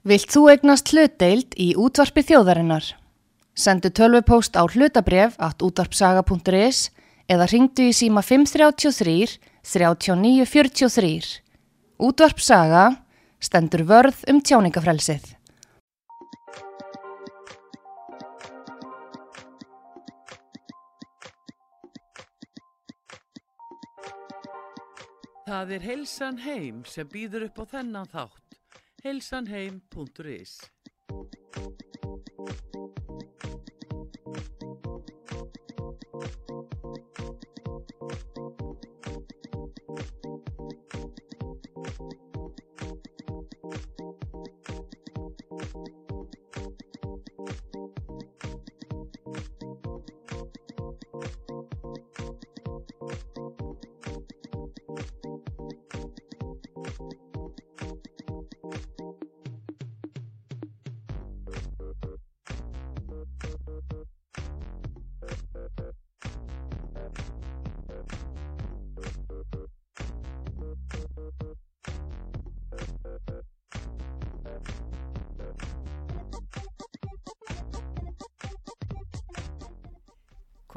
Vilt þú egnast hlutdeild í útvarpi þjóðarinnar? Sendu tölvupóst á hlutabref at útvarpsaga.is eða ringdu í síma 533 3943. Útvarpsaga stendur vörð um tjáningafrelsið. Það er Heilsan Heim sem býður upp á þennan þátt. heilsanheim.is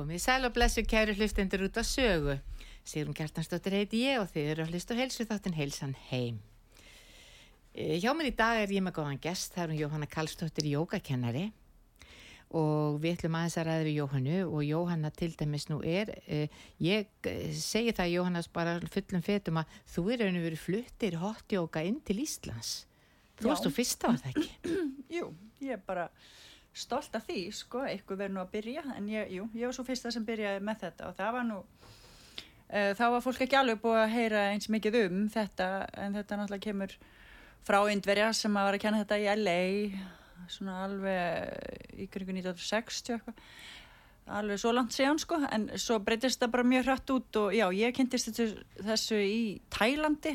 Komið sæl og blessu kæru hlustendur út á sögu. Sigrun Kjartansdóttir heiti ég og þið eru að hlusta á heilsu þáttin heilsan heim. E, hjá mér í dag er ég með góðan gest, það er hún Jóhanna Kallstóttir jógakennari og við ætlum aðeins að ræða við Jóhannu og Jóhanna til dæmis nú er, e, ég segi það Jóhannas bara fullum fetum að þú er raun og verið fluttir hotjóka inn til Íslands. Þú varst þú fyrsta var það ekki? Jú, ég bara stolt af því, sko, eitthvað verður nú að byrja, en ég, jú, ég var svo fyrsta sem byrjaði með þetta og það var nú, uh, þá var fólk ekki alveg búið að heyra eins mikið um þetta, en þetta náttúrulega kemur frá Indverja sem að var að kenna þetta í LA, svona alveg í kringu 1960 eitthvað, alveg svo langt síðan, sko, en svo breytist það bara mjög hratt út og já, ég kynntist þessu, þessu í Tælandi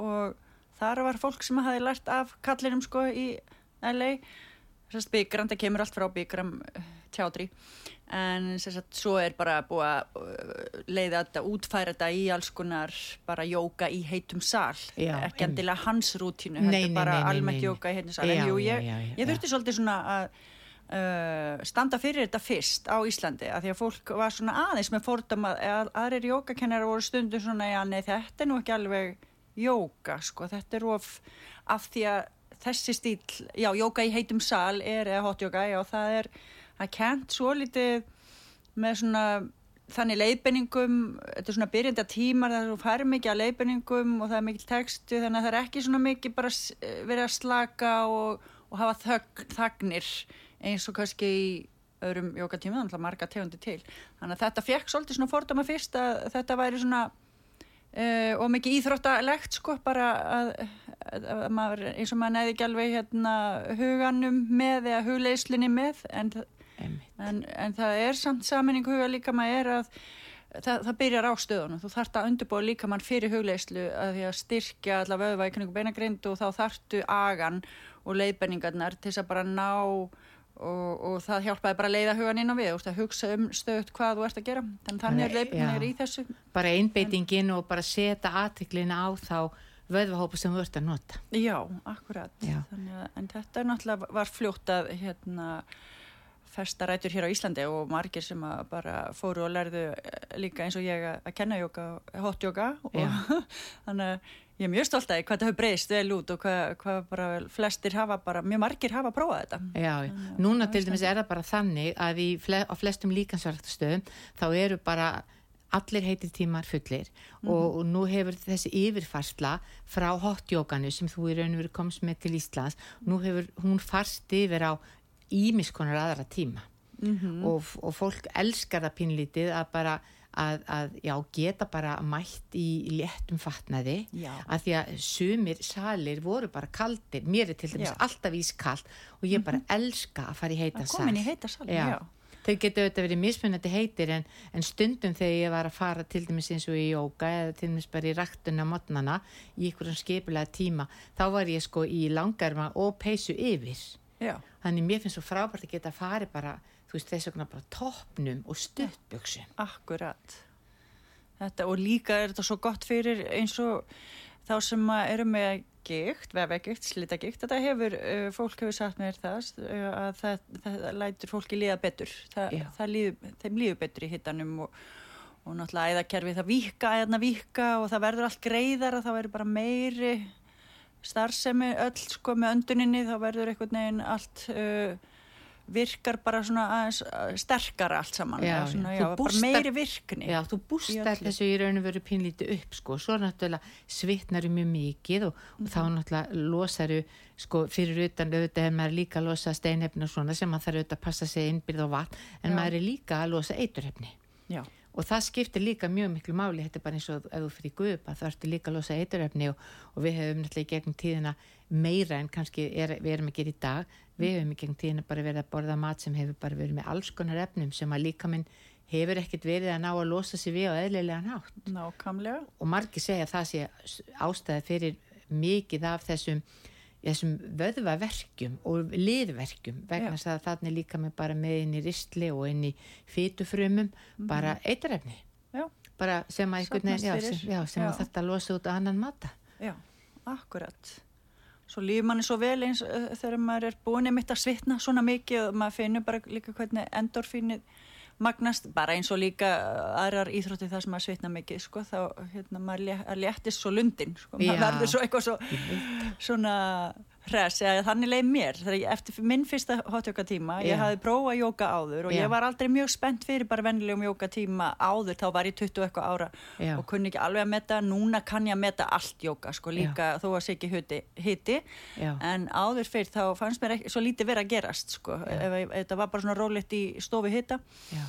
og þar var fólk sem hafi lært af kallinum, sko, í LA og sérst byggram, það kemur allt frá byggram tjádri en sérst svo er bara búið að uh, leiða þetta, útfæra þetta í alls konar bara jóka í heitum sál Já, ekki endilega hans rútínu þetta er bara almennt jóka í heitum sál Já, en jú, ég, já, ég þurfti svolítið svona að uh, standa fyrir þetta fyrst á Íslandi að því að fólk var svona aðeins með fordama að aðrir jókakennar voru stundum svona, já, nei, þetta er nú ekki alveg jóka, sko, þetta er of af því að þessi stíl, já, jóka í heitum sal er, eða hotjóka, já, það er það er kent svo litið með svona þannig leiðbenningum, þetta er svona byrjandi tímar það er svo fær mikið að leiðbenningum og það er mikil textu, þannig að það er ekki svona mikið bara s- verið að slaka og, og hafa þögn, þagnir eins og kannski í öðrum jókatíma, þannig að marga tegundi til. Þannig að þetta fekk svolítið svona fordama fyrst að þetta væri svona Uh, og mikið íþróttalegt sko bara að, að, að maður, eins og maður neði ekki alveg hérna huganum með eða hugleislinni með en, en, en það er samt saminning huga líka maður er að það, það byrjar á stöðunum, þú þarft að undirbúa líka mann fyrir hugleislu að því að styrkja alla vöðva í kringu beinagrind og þá þarftu agan og leiðbenningarnar til þess að bara ná og, og það hjálpaði bara að leiða hugan inn á við, að hugsa um stöðut hvað þú ert að gera, þannig þannig er já. í þessu bara einbeitingin og bara setja aðtiklina á þá vöðvahópa sem þú ert að nota. Já, akkurat. Já. Þannig, að- en þetta er náttúrulega var fljótt að hérna, festa rætur hér á Íslandi og margir sem bara fóru og lærðu eh, líka eins og ég að kenna jóka, hotjóka og þannig að ég er mjög stolt að hvað þetta hefur breyst vel út og hvað, hvað bara flestir hafa bara, mjög margir hafa prófað þetta. Já, já. núna til dæmis er það bara þannig að í fle á flestum líkansverktastöðum þá eru bara allir heitir tímar fullir og, og nú hefur þessi yfirfarsla frá hotjókanu sem þú í raun og veru komst með til Íslands, nú hefur hún farst yfir á ímiskonar aðra tíma og, og fólk elskar það pínlítið að bara að, að já, geta bara mætt í léttum fatnaði Já. að því að sumir salir voru bara kaldir, mér er til dæmis Já. alltaf ískalt og ég bara elska að fara í heita Að sal komin í heita sal, já. Þeir geta auðvitað verið mismunandi heitir en, en stundum þegar ég var að fara til dæmis eins og í jóka eða til dæmis bara í ræktuna mótnana í einhverjum skipulega tíma þá var ég sko í langarma og peysu yfir. Já. Þannig mér finnst svo frábært að geta farið bara, þú veist þess vegna bara toppnum og stuttbuxum. Akkurat. Þetta, og líka er þetta svo gott fyrir eins og þá sem eru með gikt, vefagikt, slitagikt, þetta hefur, uh, fólk hefur sagt mér það uh, að það, það, lætur fólki líða betur, það, það líður, þeim líður betur í hittanum og, og náttúrulega æðakerfi það vika, æðna vika og það verður allt greiðar og það verður bara meiri starfsemi öll sko með önduninni, þá verður einhvern veginn allt uh, virkar bara svona aðeins uh, sterkara allt saman, Já, svona, já. bústar- meiri virkni. Já, þú Í bústar öllu. þessu í raun og veru pínlítið upp sko, svo náttúrulega svitnar mjög mikið og, og þá Mhm. náttúrulega losaru sko fyrir utan auðvitað er maður líka að losa steinefni og svona sem maður þarf auðvitað að passa sig innbyrð og vatn en Já. maður er líka að losa eiturefni Já, og það skiptir líka mjög miklu máli þetta er bara eins og ef þú fyrir gupa þá ertu líka að losa eiturefni og, og við hefum náttúrulega í gegnum tíðina meira en kannski er, við erum að gera í dag við hefum í gegnum tíðina bara verið að borða mat sem hefur bara verið með alls konar efnum sem að líka minn hefur ekkert verið að ná að losa sig við á eðlilegan hátt. Nákvæmlega. og margir segja að það sé ástæði fyrir mikið af þessum þessum vöðvaverkjum og liðverkjum vegna þess að þannig líka með bara með inn í ristli og inn í fytufrumum bara eitrefni. Já, bara sem að já, sem, já, sem að þetta losa út á annan mata. Já, akkurat. Svo lífur manni svo vel eins uh, þegar maður er búin einmitt að svitna svona mikið og maður finnur bara líka hvernig endorfínið magnast, bara eins og líka uh, aðrar íþrótti það sem maður svitna mikið, sko, þá hérna maður lé- að léttist svo lundin, sko, maður verður svo eitthvað svo svona hress, eða þannig leið mér. Ég, eftir minn fyrsta hotjóka tíma ég hafði prófað jóka áður og Já. ég var aldrei mjög spennt fyrir bara vennilegum jóka tíma áður, þá var ég 20 og eitthvað ára Já. og kunni ekki alveg að meta, núna kann ég að meta allt jóka, sko, líka þó að sé ekki hiti, hiti. Já. en áður fyrr þá fannst mér ekki, svo lítið verið að gerast, sko, ef, ef, ef þetta var bara svona rólegt í stofu hita. Já,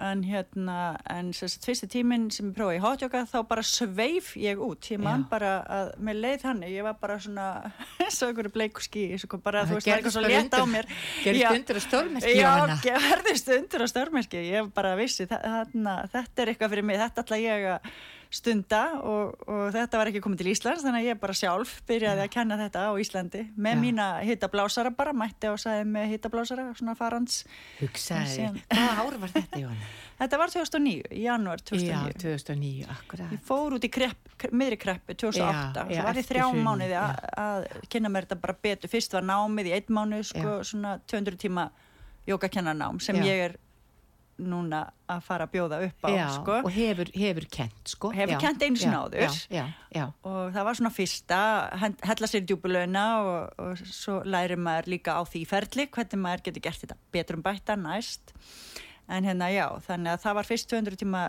en hérna, en sérst fyrsti tíminn sem ég prófaði í hotjóka þá bara sveif ég út, ég man Já. bara að með leið þannig, ég var bara svona svo einhverju bleiku ský, svo bara þú veist, það er eitthvað svo létt á mér gerðist Já. undir á stórmerki, Já, Jóhanna. gerðist undir á stórmerki ég bara vissi, þa- þarna, þetta er eitthvað fyrir mig, þetta ætla ég að stunda og, og þetta var ekki komið til Íslands þannig að ég bara sjálf byrjaði að kenna þetta á Íslandi með Já. mína hittablásara bara, mætti á sæði með hittablásara svona farans, hugsaði, hvaða ár var þetta Jóhanna? þetta var 2009 í janúar já, 2009 2009, akkurat Ég fór út í krepp, miðri kreppu 2008, Já, já, svo var eftir þrjá mánuði að, kynna mér þetta bara betur. Fyrst var námið í einn mánuð, sko, svona 200 tíma jógakennarnám sem Já. ég er núna að fara að bjóða upp á, já, sko. og hefur, hefur kent sko Hefur já, kennt einu sinni já, áður. já, já, já, Og það var svona fyrsta, hella sér djúbulöna og, og svo lærir maður líka á því ferli, hvernig maður getur gert þetta betur um bætta næst. En hérna já, þannig að það var fyrst 200 tíma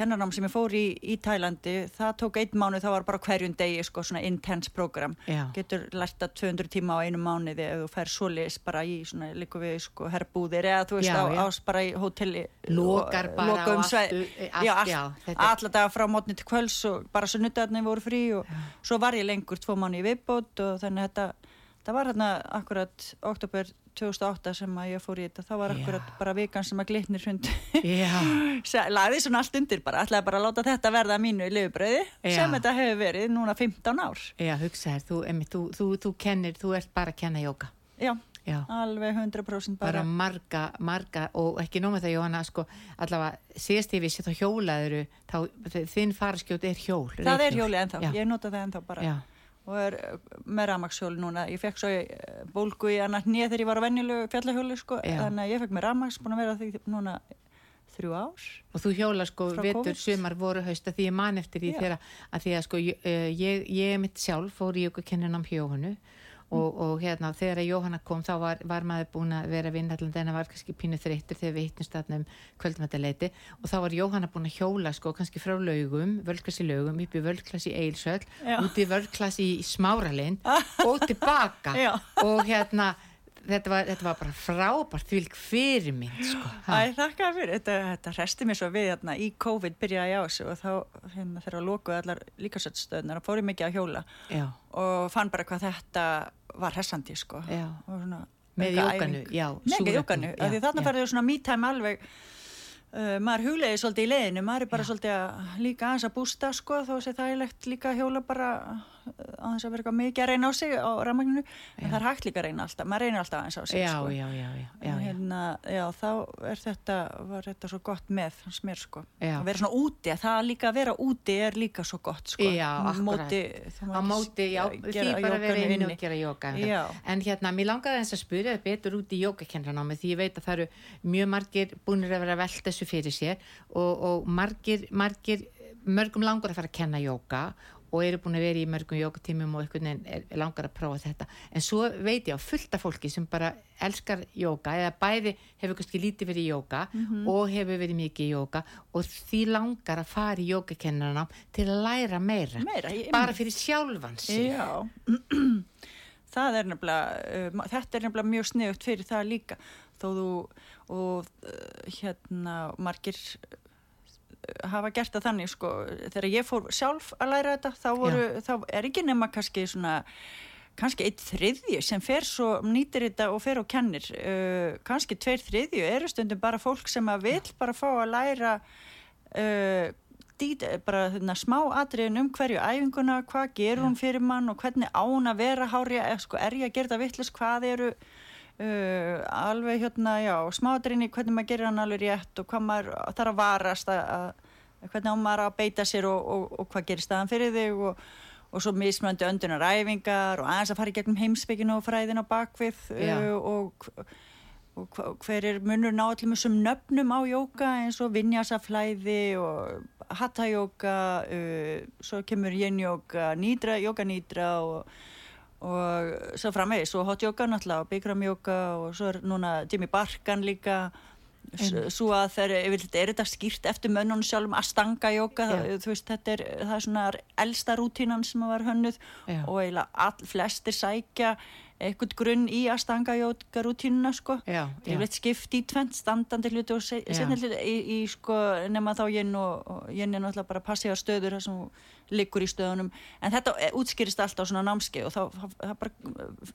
kennarnám sem ég fór í, í Tælandi, það tók einn mánuð, það var bara hverjum degi, sko, svona intense program. Já. Getur lært að 200 tíma á einu mánuði ef þú fær svoleiðis bara í svona líku við, sko, herbúðir eða þú veist Já, á, já. ás bara í hóteli. Lokar bara loka um á allt, sveið- allt, já, allt, já, þetta er- alla daga frá mótni til kvöls og bara sunnudagarnir voru frí og svo var ég lengur tvo mánu í viðbót og þannig þetta, það var hérna akkurat oktober 2008 sem að ég fór í þetta, þá var akkurat bara vikan sem að glitnir hund lagði svona allt undir bara, ætlaði bara að láta þetta verða mínu í lifubröði Já. sem þetta hefur verið núna 15 ár. Já, hugsaði þú, einmitt, þú, þú, þú kennir, þú ert bara að kenna jóka já, já, alveg 100% bara. Bara, marga, marga og ekki nóg með það Jóhanna, sko, allavega síðast ég vissi þá hjólaðuru þá, þinn faraskjót er hjól það er hjólið ennþá, já, ég nota það ennþá bara. Já, og er með ramagshjól núna. Ég fekk svo uh, bólgu í annar nýja þegar ég var á venjulegu fjallahjóli sko, þannig að ég fekk með ramags, búin að vera því núna þrjú ár. Og þú hjóla sko COVID. sumar, voru, hausta því ég man eftir því þegar að því að sko ég, eh, ég, ég mitt sjálf fór í ykkur kenninam hjóhunu og, og hérna þegar Jóhanna kom þá var, var maður búin að vera vinnalland en það var kannski pínu þreyttur þegar við hittum statna um kvöldmættaleiti og þá var Jóhanna búin að hjóla sko kannski frá laugum, völklassi laugum upp í völklassi eilsöll, út í völklassi í smáralind og tilbaka. Já. og hérna þetta var, þetta var bara frábært því fyrirmynd sko ha. Æ, þakka fyrir, þetta, þetta resti mér svo við hérna, í COVID byrjaði á þessu og þá hérna, þegar að lokuðu allar líkasöldstöðunar og fór ég mikið að hjóla já, og fann bara hvað þetta var hressandi sko Já. og svona Með já, Með af því þarna já. færðu svona me-time alveg uh, maður hugleiði svolítið í leiðinu maður er bara Já. svolítið að líka aðeins að bústa sko þó sé það er líka að hjóla bara á þess að vera eitthvað mikið að reyna á sig á rafmagninu, en það er hægt líka að reyna alltaf, maður reynir alltaf aðeins á sig já, sko. já, já, já, já, En hérna, já, þá er þetta, var þetta svo gott með hans mér sko. Að vera svona úti, að það líka að vera úti er líka svo gott sko. Já, akkurat. Á móti, já, því bara að vera inn og gera jóka Já. en hérna, mér langaði eins að spyrja betur út í jókakennanámi því ég veit að það eru mjög margir búinir að vera að velta þessu fyrir sér og, og margir, margir mörgum langar að fara að kenna jóka og eru búin að vera í mörgum jókatímum og einhvern veginn er- langar að prófa þetta. En svo veit ég á fullta fólki sem bara elskar jóka eða bæði hefur kannski lítið verið í jóka og hefur verið mikið í jóka og því langar að fara í jókakennarnám til að læra meira, Meira, ég- bara fyrir sjálfan sig. Já, það er nefnilega, uh, þetta er nefnilega mjög sniðugt fyrir það líka. Þó þú og uh, hérna margir hafa gert það þannig sko, þegar ég fór sjálf að læra þetta þá, voru, þá er ekki nema kannski svona kannski eitt þriðju sem fer svo nýtir þetta og fer og kennir. Uh, kannski tveir þriðju eru stundum bara fólk sem að vil bara fá að læra uh, dít, bara þarna, smá atriðin um hverju æfinguna, hvað gerur hún fyrir mann og hvernig á hún að vera hárja, eða sko er ég að gera það vittlust, hvað eru uh, alveg hérna, já, smá atriðin í hvernig maður gerir hann alveg rétt og hvað maður þarf að varast að, að hvernig maður að beita sér og, og, og hvað gerir staðan fyrir þig og og svo mismöndu öndunar æfingar og aðeins að fara í gegnum heimsbygginu og fræðin á bakvið uh, og, og hver er munur ná allum þessum nöfnum á jóka eins og vinjasaflæði og hattajóka uh, svo kemur yin-jóka nýdra, jóka nýdra og, og svo framvegis og hot jóka náttúrulega og bikram jóka og svo er núna Jimmy Barkan líka svo að þeir, er þetta skýrt eftir mönnunum sjálfum að stanga jóka, það, þetta er, það er svona elsta rútínan sem var hönnuð Já. og eiginlega all, flestir sækja eitthvað grunn í að stanga jóka rútínuna, sko. Já. Yfirleitt skipt í tvent, standandi hluti og se- Já. seinni hluti í, í, sko, nema þá jen og, og jen er náttúrulega bara passíða stöður þar sem þú liggur í stöðunum, en þetta eh, útskýrist alltaf svona námskeið og þá, þá bara,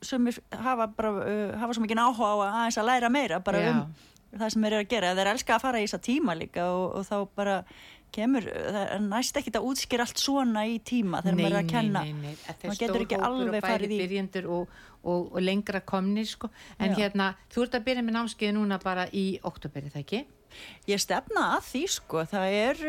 sumir hafa bara, hafa svo mikið áhuga á að aðeins að læra meira bara Já. um það sem þeir eru að gera, þeir elska að fara í þessa tíma líka og, og þá bara kemur, það er næst ekki að útskýra allt svona í tíma þegar maður er að kenna Nei, nei, nei, maður getur ekki alveg farið í byrjendur og, og, og lengra komnir sko. en Já. hérna, þú ert að byrja með námskeið núna bara í oktober, er það ekki? Ég stefna að því sko, það er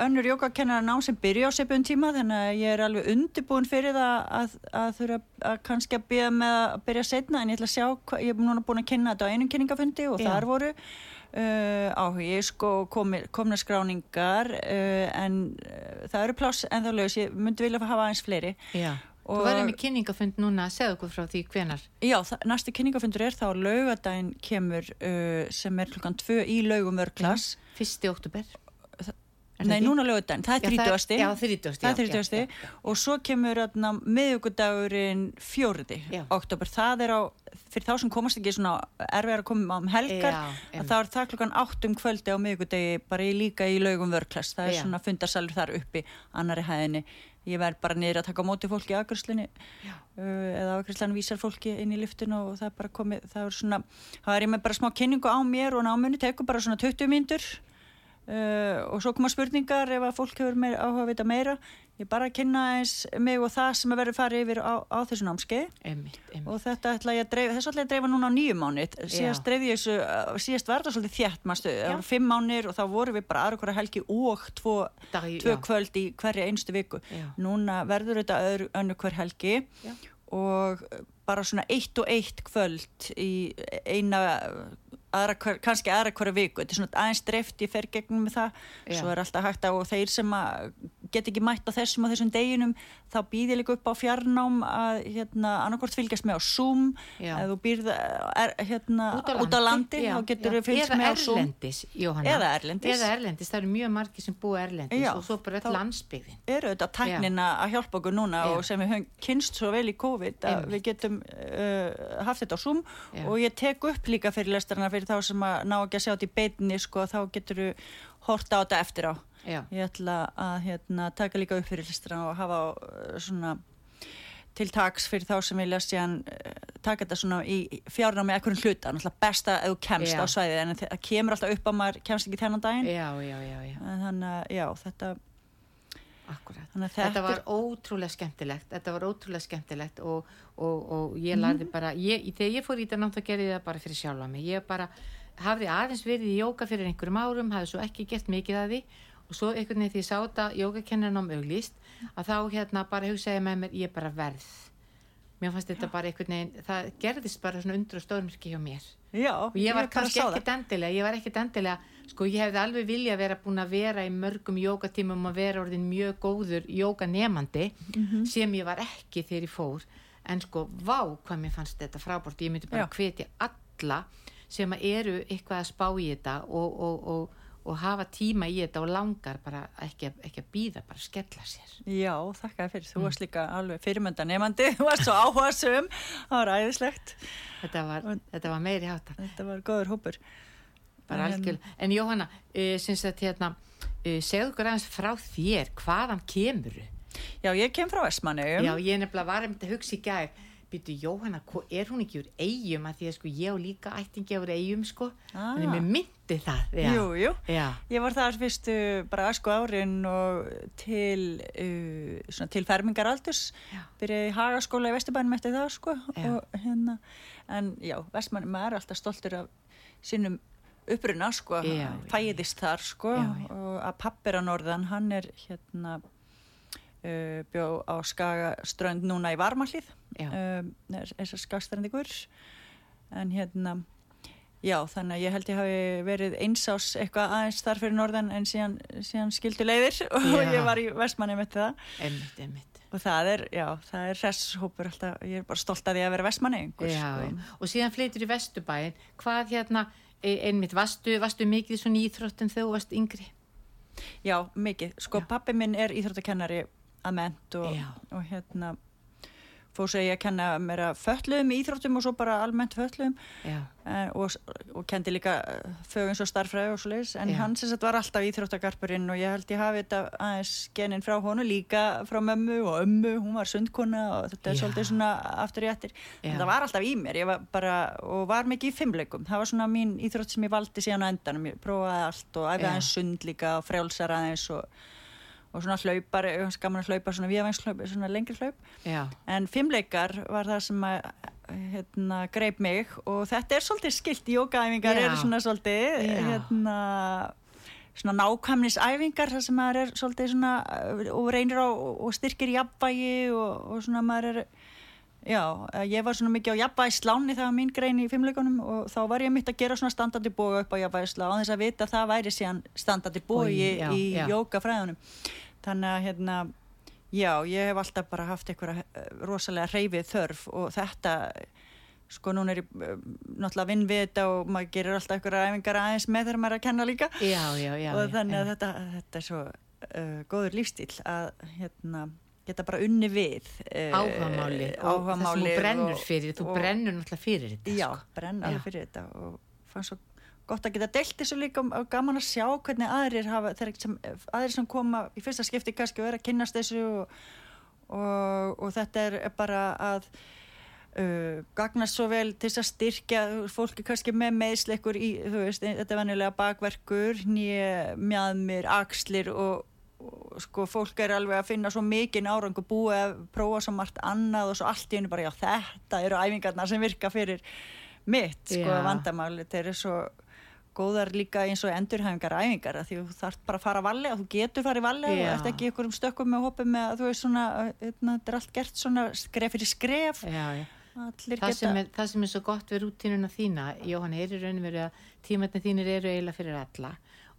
önnur jókakennar nám sem byrja á sefum tíma þannig að ég er alveg undirbúin fyrir það að, að þurfa að kannski að byrja með að byrja setna en ég ætla að sjá, ég er núna búin að kynna þetta á einum kynningafundi og Já. þar voru uh, áhugi sko komna skráningar uh, en uh, það eru pláss en þá laus, ég myndi vilja hafa aðeins fleiri. Já. Og- Þú verður með kynningafund núna, segðu okkur frá því hvenar. Já, það, næsti kynningafundur er þá laugadaginn kemur sem er klukkan tvö í laugum örklass. Fyrsti oktober. Það Nei, ekki? núna laugardaginn, það er Já, það er- 30. já, 30., Það er já, 30. já, já, og svo kemur fjórði Já. oktober, það er á fyrir þá sem komast ekki svona erfiðar að koma um helgar, að þá er það klukkan 8 um kvöldi á miðugudagi bara í líka í laugum vörklass, það er svona fundarsalur þar uppi annari hæðinni, ég verð bara niður að taka á móti fólki í afgjörslinni uh, eða afgjörslan vísar fólki inn í liftinu og það er bara komið, það er svona það er ég með bara smá kynningu á mér og námunni tekur bara svona 20 mínútur Uh, og svo koma spurningar ef að fólk hefur meir, áhuga að vita meira ég bara kynna eins mig og það sem að verður farið yfir á, á þessu einmitt. og þetta ætla ég að dreifa, þessu ætla ég að dreifa núna á nýju mánið síðast dreifði ég þessu, uh, síðast var þetta svolítið þjætt manstu, það voru fimm mánir og þá voru við bara aðra hverja helgi og tvo, Dag já. kvöld í hverja einstu viku Já. núna verður þetta öðru, önnu hver helgi Já. og bara svona eitt og eitt kvöld í eina aðra hver, kannski aðra hverja viku þetta er svona aðeins dreift, ég fer gegnum með það Já. svo er alltaf hægt á þeir sem að get ekki mætt á þessum og þessum deginum þá býð ég líka upp á fjarnám að hérna, annarkvort fylgjast með á Zoom ef þú býrð er, hérna, út á landi, já, þá getur þú fylgst Eða með á Zoom erlendis, Jóhanna. Eða erlendis. Eða erlendis, það eru mjög margir sem búa erlendis Já, og svo bara öll landsbyggðin. eru þetta tæknina að hjálpa okkur núna Já. og sem við höfum kynst svo vel í COVID að Einmitt. við getum uh, haft þetta á Zoom og ég tek upp líka fyrir lestarna fyrir þá sem að ná ekki að sjá þetta í beinni sko, þá getur þú horta á þetta eftir á Já. ég ætla að hérna, taka líka upp fyrir lestarna og hafa uh, svona til taks fyrir þá sem vilja síðan uh, taka þetta svona í fjárnámi ekkurinn hluta, náttúrulega besta ef þú kemst Já. á svæðið en það kemur alltaf upp að maður kemst ekki þennan daginn Já. En þannig að já, þetta akkurat. Að Þetta þetta var ótrúlega skemmtilegt, þetta var ótrúlega skemmtilegt og, og, og ég lærði Mhm. bara, ég, þegar ég fór í þetta nátt að gerði það bara fyrir sjálfa mig. Ég bara hafði aðeins verið í jóka fyrir einhverjum árum, hafði svo ekki gert mikið að því og svo einhvern veginn því ég sá þetta jógakennarnám auglýst að þá hérna bara hugsaði með mér, ég bara verð. Mér fannst þetta bara einhvern veginn, það gerðist bara svona undur og stórmyrki hjá mér Já, og ég var bara kannski ekkit endilega ég var ekkit endilega, sko ég hefði alveg vilja vera búin að vera í mörgum jókatímum og vera orðin mjög góður jókanemandi Mhm. sem ég var ekki þegar ég fór en sko, vá hvað mér fannst þetta frábort ég myndi bara Já. hvetja alla sem að eru eitthvað að spá í þetta og, og, og, og hafa tíma í þetta og langar bara ekki, að- ekki að býða, bara skella sér Já, þakka fyrir. Mm. Þú varst líka alveg fyrirmynda nefandi, þú varst svo áhugasum, það var æðislegt. þetta var, þetta var meiri hátta Þetta var góður hópur. bara En- en Jóhanna uh, syns að hérna uh, segðu okkur aðeins frá þér hvaðan kemuru Já, ég kem frá Vestmanneum. Já, ég nefnilega var einmitt að hugsa í gæð Býtu, Jóhanna, er hún ekki úr eigum að því að sko ég og líka ættingi úr eigum sko Ah. en mér myndi það já. Jú, jú. Já, Ég var þar fyrstu bara aðsku árin og til, uh, til fermingaraldurs. Byrjaði í hagaskóla í Vesturbænum eftir það, sko. Og, hérna, en já, Vestmannum er alltaf stoltur af sínum uppruna, sko. Fæðist þar, sko. Og að pappir á norðan, hann er hérna uh, bjó á Skagaströnd núna í Varmalíð. já, um, þessar skagstrendikur en hérna já þannig að ég held ég hafi verið einsás eitthvað aðeins þar fyrir norðan en síðan, síðan skildu leiðir og Já. ég var í Vestmanni með það einmitt, einmitt og það er, já, það er hresshópur alltaf, ég er bara stolt að ég að vera Vestmanni já, já. Og síðan flytur í Vesturbæin Hvað hérna, e- einmitt, varstu, varstu mikið svona íþróttum þegar þú varst yngri? já, mikið, sko Já. pappi minn er íþróttakennari að ment og, og hérna fór segi að kenna mér að föllum í íþróttum og svo bara almennt föllum en, og, og kendi líka fögums og starffræði og svo leiðis en Já. hann sem sagt var alltaf íþróttagarpurinn og ég held ég hafi þetta aðeins genin frá honu líka frá mömmu og ömmu, hún var sundkona og þetta er Já. svolítið svona aftur í eftir. Já. en það var alltaf í mér, ég var bara og var mikið í fimmleikum, það var svona mín íþrótt sem ég valdi síðan á endanum, ég prófaði allt og æfði aðeins sund líka og frjálsar aðeins og, og svona hlaupar, gaman að hlaupa svona víðavænshlaup, svona lengri hlaup. Já, En fimmleikar var það sem að hérna, greip mig og þetta er svolítið skilt, jókaæfingar eru svona svolítið hérna, svona nákvæmnisæfingar þar sem maður er svolítið svona og reynir á og styrkir jafnvægi og, og svona maður er já, ég var svona mikið á jafnvægisláni það var mín grein í fimmleikunum og þá var ég mitt að gera svona standandi boga upp á jafnvægislá á þess að vita að það væri síðan standandi bogi Bogi, já, í já. jókafræðunum þannig að hérna Já, ég hef alltaf bara haft einhverja eh, rosalega hreyfið þörf og þetta, sko núna er ég eh, náttúrulega vinn við þetta og maður gerir alltaf einhverja æfingar aðeins með þegar maður er að kenna líka. Já, já, já og þannig að þetta, þetta er svo uh, góður lífstíl að hérna, geta bara unni við uh, áhugamáli og það sem þú brennur og- fyrir, þú og- brennur náttúrulega fyrir þetta Já, sko. brenn Já. fyrir þetta og fannst svo gott að geta deilt þessu líka og gaman að sjá hvernig aðrir hafa, sem, aðrir sem koma í fyrsta skipti kannski vera að kynnast þessu og, og, og þetta er bara að uh, gagnast svo vel til þess að styrkja fólki kannski með meðsleikur í, veist, þetta er venjulega bakverkur, nýja mjadmir, axlir og sko fólk er alveg að finna svo mikinn árangur búið að prófa svo margt annað og svo allt í hennu bara já þetta eru æfingarna sem virka fyrir mitt sko Já. vandamáli, þeir eru svo góðar líka eins og endurhæfingar æfingar af því þú þarf bara að fara valega, þú getur farið valega og Já. ert ekki ykkur um stökkum með hoppum með að þú veist svona, hérna, þetta er allt gert svona skref fyrir skref já, já. Það, sem er, það sem er svo gott við rútínuna þína Jóhann, er í raun og veru að tímatni þínir eru eiginlega fyrir alla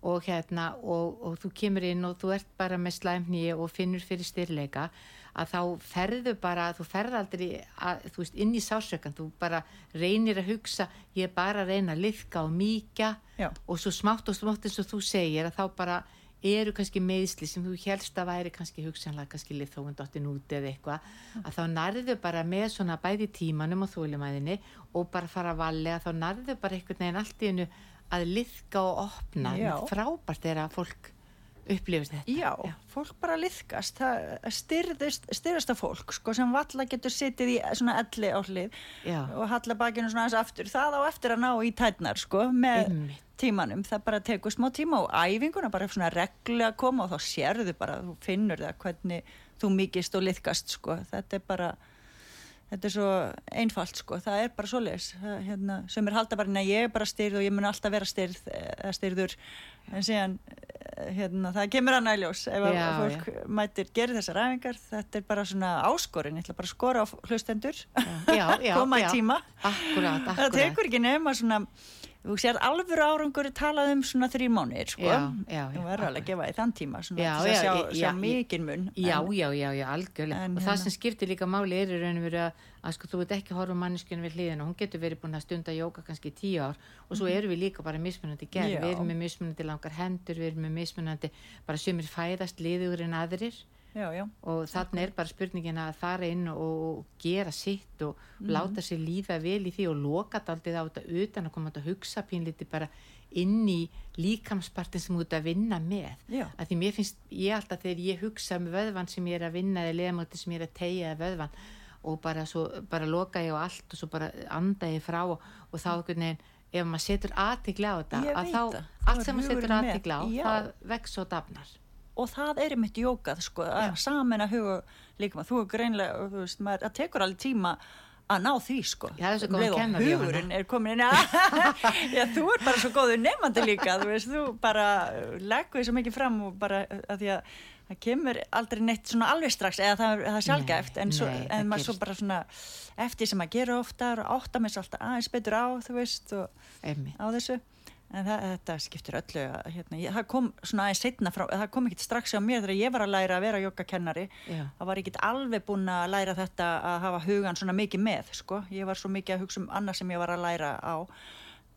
og hérna og, og þú kemur inn og þú ert bara með slæmni og finnur fyrir styrleika að þá ferðu bara, þú ferð aldrei að, þú veist, inn í sásökan þú bara reynir að hugsa ég er bara að reyna að liðka og mýkja Já. og svo smátt og smátt eins og þú segir að þá bara eru kannski meðsli sem þú helst að væri kannski hugsanlega kannski liðþógundottin út eða eitthvað að þá nærðu bara með svona bæði tímanum og þólumæðinni og bara fara að valega þá nærðu bara einhvern veginn allt í hennu að liðka og opna Já. frábært er að fólk upplifist þetta. Já, fólk bara liðkast, styrðist, styrðasta fólk sko, sem valla getur sittið í svona elli á hlið Já. og halla bakinu svona aðeins aftur, það á eftir að ná í tætnar sko, með Einmitt. tímanum, það bara tekur smá tíma og æfinguna bara svona reglu að koma og þá sérðu bara, þú finnur það hvernig þú mikist og liðkast sko, þetta er bara þetta er svo einfalt sko, það er bara svoleiðis, Það, hérna, sem er halda bara, nei ég er bara styrð og ég mun alltaf vera styrð styrður, en síðan eh, hérna, það kemur annað í ljós ef að Já, fólk mætir gerir þessar ræfingar, þetta er bara svona áskorin, ég ætla bara að skora á hlustendur. Já, já, koma í já. tíma. Akkurat, það akkurat. tekur ekki nema svona þú sér alvöru árangur talað um svona þrý mánuðir sko. Já, já, já, þú verður alveg að gefa í þann tíma svona, Já, já, sjá, já, sjá já, mikinn mun. Já, já, já, já, algjörlega. En og hérna- það sem skiptir líka máli er í raun og veru að, að sko, þú veit ekki horfa manneskjörn við hliðina, hún getur verið búin að stunda jóka kannski tíu ár. Og svo erum við líka bara mismunandi gerð, Mhm. Við erum með mismunandi langar hendur, við erum með mismunandi, bara sumir fæðast liður en aðrir já, já, og þannig er bara spurningin að fara inn og gera sitt og Mhm. láta sér líða vel í því og loka daldið á þetta utan að koma að hugsa pínliti bara inn í líkamspartin sem þú ert að vinna með. Já. að því mér finnst ég alltaf þegar ég hugsa um vöðvan sem ég er að vinna eða leðamóti sem ég er að tegja eða vöðvan og bara, svo, bara loka ég á allt og svo bara anda ég frá og, og þá veginn ef maður setur aðtigla á þetta að þá, allt sem maður setur aðtigla á það vex og dafnar og það er einmitt jókað sko, að samin að huga líka þú er greinlega, þú veist, maður, það tekur alveg tíma að ná því sko. Já, það er svo Um góð og kennari, Jóhanna. hugurinn er komin inn já, þú er bara svo góður nefandi líka þú veist, þú bara leggur því svo mikið fram og bara að því að það kemur aldrei neitt svona alveg strax eða það, það sjálfgæft en, svo, nei, en maður svo bara svona eftir sem að gera oftar og átta með sér alltaf aðeins betur á þú veist og einmitt. á þessu en það, þetta skiptir öllu hérna, ég, það kom svona aðeins setna frá það kom ekkert strax á mér þegar ég var að læra að vera joggakennari. Það var ekkert alveg búin að læra þetta að hafa hugan svona mikið með sko. ég var svo mikið að hugsa um annað sem ég var að læra á.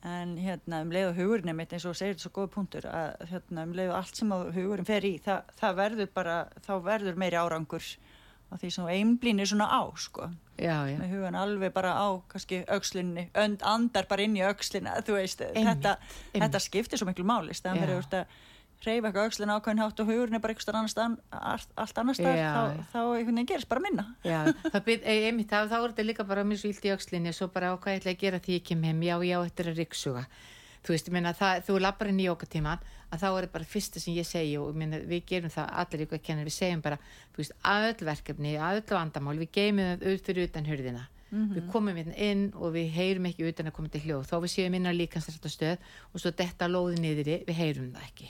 En hérna um leið og hugurinn mitt eins og segir þetta svo góð punktur að hérna um leið og allt sem hugurinn fer í það, það verður bara, þá verður meiri árangur á því sem einblínir svona á sko. Já, já, með hugan alveg bara á kannski aukslinni, önd, andar bara inn í aukslina þú veist, Einmitt, þetta, einmitt. þetta skiptir svo miklu máli staðan Já. fyrir úr að reyfa eitthvað aukslina ákveðin hátt og hugurinn er bara eitthvað annars staðan, allt, annars staðar Já, þá, þá einhvern veginn gerist bara minna. Já, það byrð, einmitt, þá, þá er þetta líka bara mjög svo illt í öxlinni og svo bara á hvað ég ætla að gera því ég kem heim, já, já, þetta er að riksuga þú veist, ég meina, það, þú lappar inn í jókatíman að þá er það bara fyrsta sem ég segi og ég meina, við gerum það allir ykkur að kenna við segjum bara, þú veist, að öll verkefni að öll vandamál, við geymum það upp fyrir utan hurðina. Við komum hérna inn og við heyrum ekki utan að koma til hljóð. Þó við séum inn á líkansrættastöð og svo detta lóði niðri, við heyrum það ekki.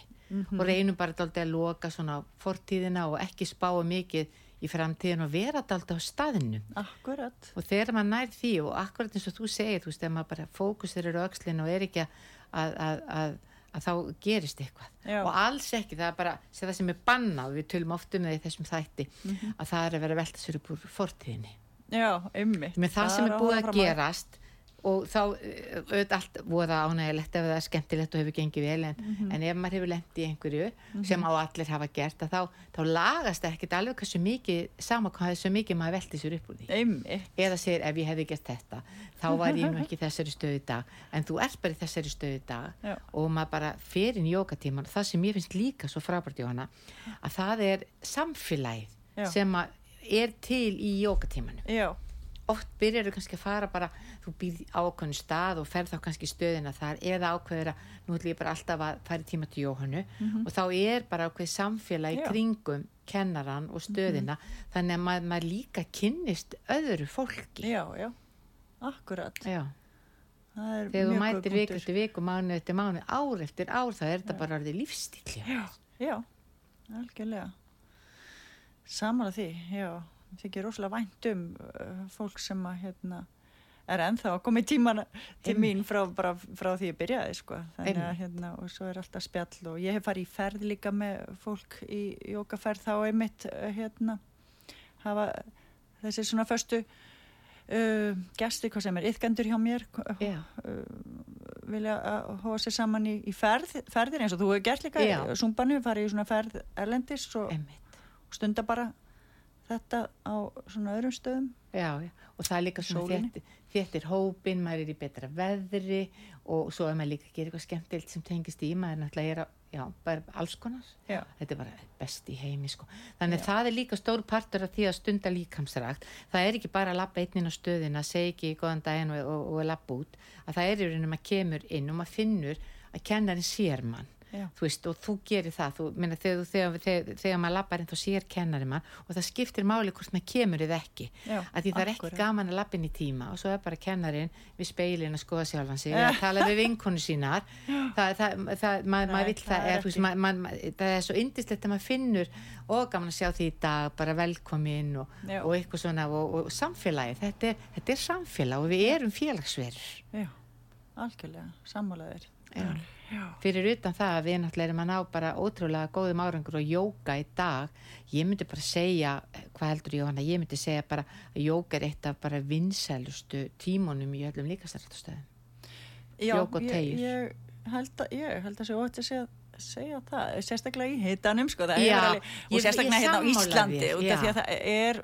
Og reynum bara dálítið að loka svona fortíðina og ekki spáa mikið í framtíðin og vera dálítið á staðinu Akkurat. Og þegar maður nær því og akkurat eins og þú segir, þú veist, þegar maður bara fókusir eru öxlin og er ekki að, að, að, að, að þá gerist eitthvað. Já. og alls ekki, það er bara það sem er bannað, við tölum oft um það í þessum þætti að það er að vera velta sér upp úr fortíðinni. Já, einmitt. Með það sem er búið að gerast og þá eh, auðvitað allt voða ánægilegt ef það er skemmtilegt og hefur gengið vel en, Mhm. en ef maður hefur lent í einhverju sem á allir hafa gert þá, þá lagast það ekkert alveg hversu mikið sama hvað þessu mikið maður velti sér upp úr því. Einmitt. Eða segir ef ég hefði gert þetta þá var ég nú ekki í þessari stöðu í dag. En þú ert bara í þessari stöðu í dag Já. og maður bara fer inn í jókatíman það sem ég finnst líka svo frábært Jóhanna að það er samfélagið sem er til í jókatímanu Já, oft byrjar þú kannski að fara bara þú býð á ákveðin stað og ferð þá kannski stöðina þar eða ákveður að nú ætlum ég bara alltaf að fara í tíma til Jóhannu og þá er bara ákveð samfélag í kringum kennaran og stöðina þannig að maður, maður líka kynnist öðru fólki. Já, já Akkurat. Já. Þegar þú mætir viku punktur. eftir viku, mánu eftir mánu ár eftir ár þá er þetta bara orðið lífstíl Já, já, algjörlega. Samanlega því, já þykir rosalega vænt um uh, fólk sem að hérna er ennþá að koma í tímana til mín frá, bara, frá því ég byrjaði sko. þannig að hérna og svo er alltaf spjall og ég hef farið í ferð líka með fólk í jókaferð þá einmitt uh, hérna hafa þessi svona föstu uh, gesti, hvað sem er, yðgendur hjá mér Já. vilja að hóa sér saman í, í ferð, ferðir eins og þú hefur gert líka Já. Sumbannu, farið í svona ferð erlendis og, og stunda bara þetta á svona öðrum stöðum. Já, já, og það er líka svona þéttir hópin, maður er í betra veðri og svo er maður líka að gera eitthvað skemmtilt sem tengist í, maður náttúrulega er, á, já, bara alls konar. Já. þetta er bara best í heimi sko. þannig að það er líka stór partur af því að stunda líkamsrækt. Það er ekki bara að lappa einn inn á stöðina segja ekki góðan daginn og, og, og lappa út. Að það er í rauninu maður kemur inn og maður finnur að kennarin sér mann Já. þú veist, og þú gerir það. Þú, minna, þegar, þegar, þegar, þegar maður lappar inn þá sér kennari mann og það skiptir máli hvort maður kemur eða ekki. Já, að því það er ekki gaman að lappa inn í tíma og svo er bara kennarin við speilin að skoða sjálfan sig að tala við vinkonu sínar. Það, það, það, maður, Nei, maður vill það er veist, maður, maður, það er svo indislegt að maður finnur og gaman að sjá því í dag bara velkomin og, og eitthvað svona og, og samfélagi, þetta er, þetta er samfélag og við erum félagsverður Já, algjörlega, sammálaðir. Já. Já. fyrir utan það að við náttúrulega erum að ná bara ótrúlega góðum árangur og jóka í dag ég myndi bara segja, hvað heldur Jóhanna ég myndi segja bara að jóka er eitt af bara vinsælustu tímonum í öllum líkastarrættastöðum Já, Jók og ég, teygjur. ég held að, ég held að sé ótt að segja, segja það, sérstaklega í hitanum sko, það Já, er alveg, og ég- sérstaklega ég hérna á Íslandi út já. af því að það er,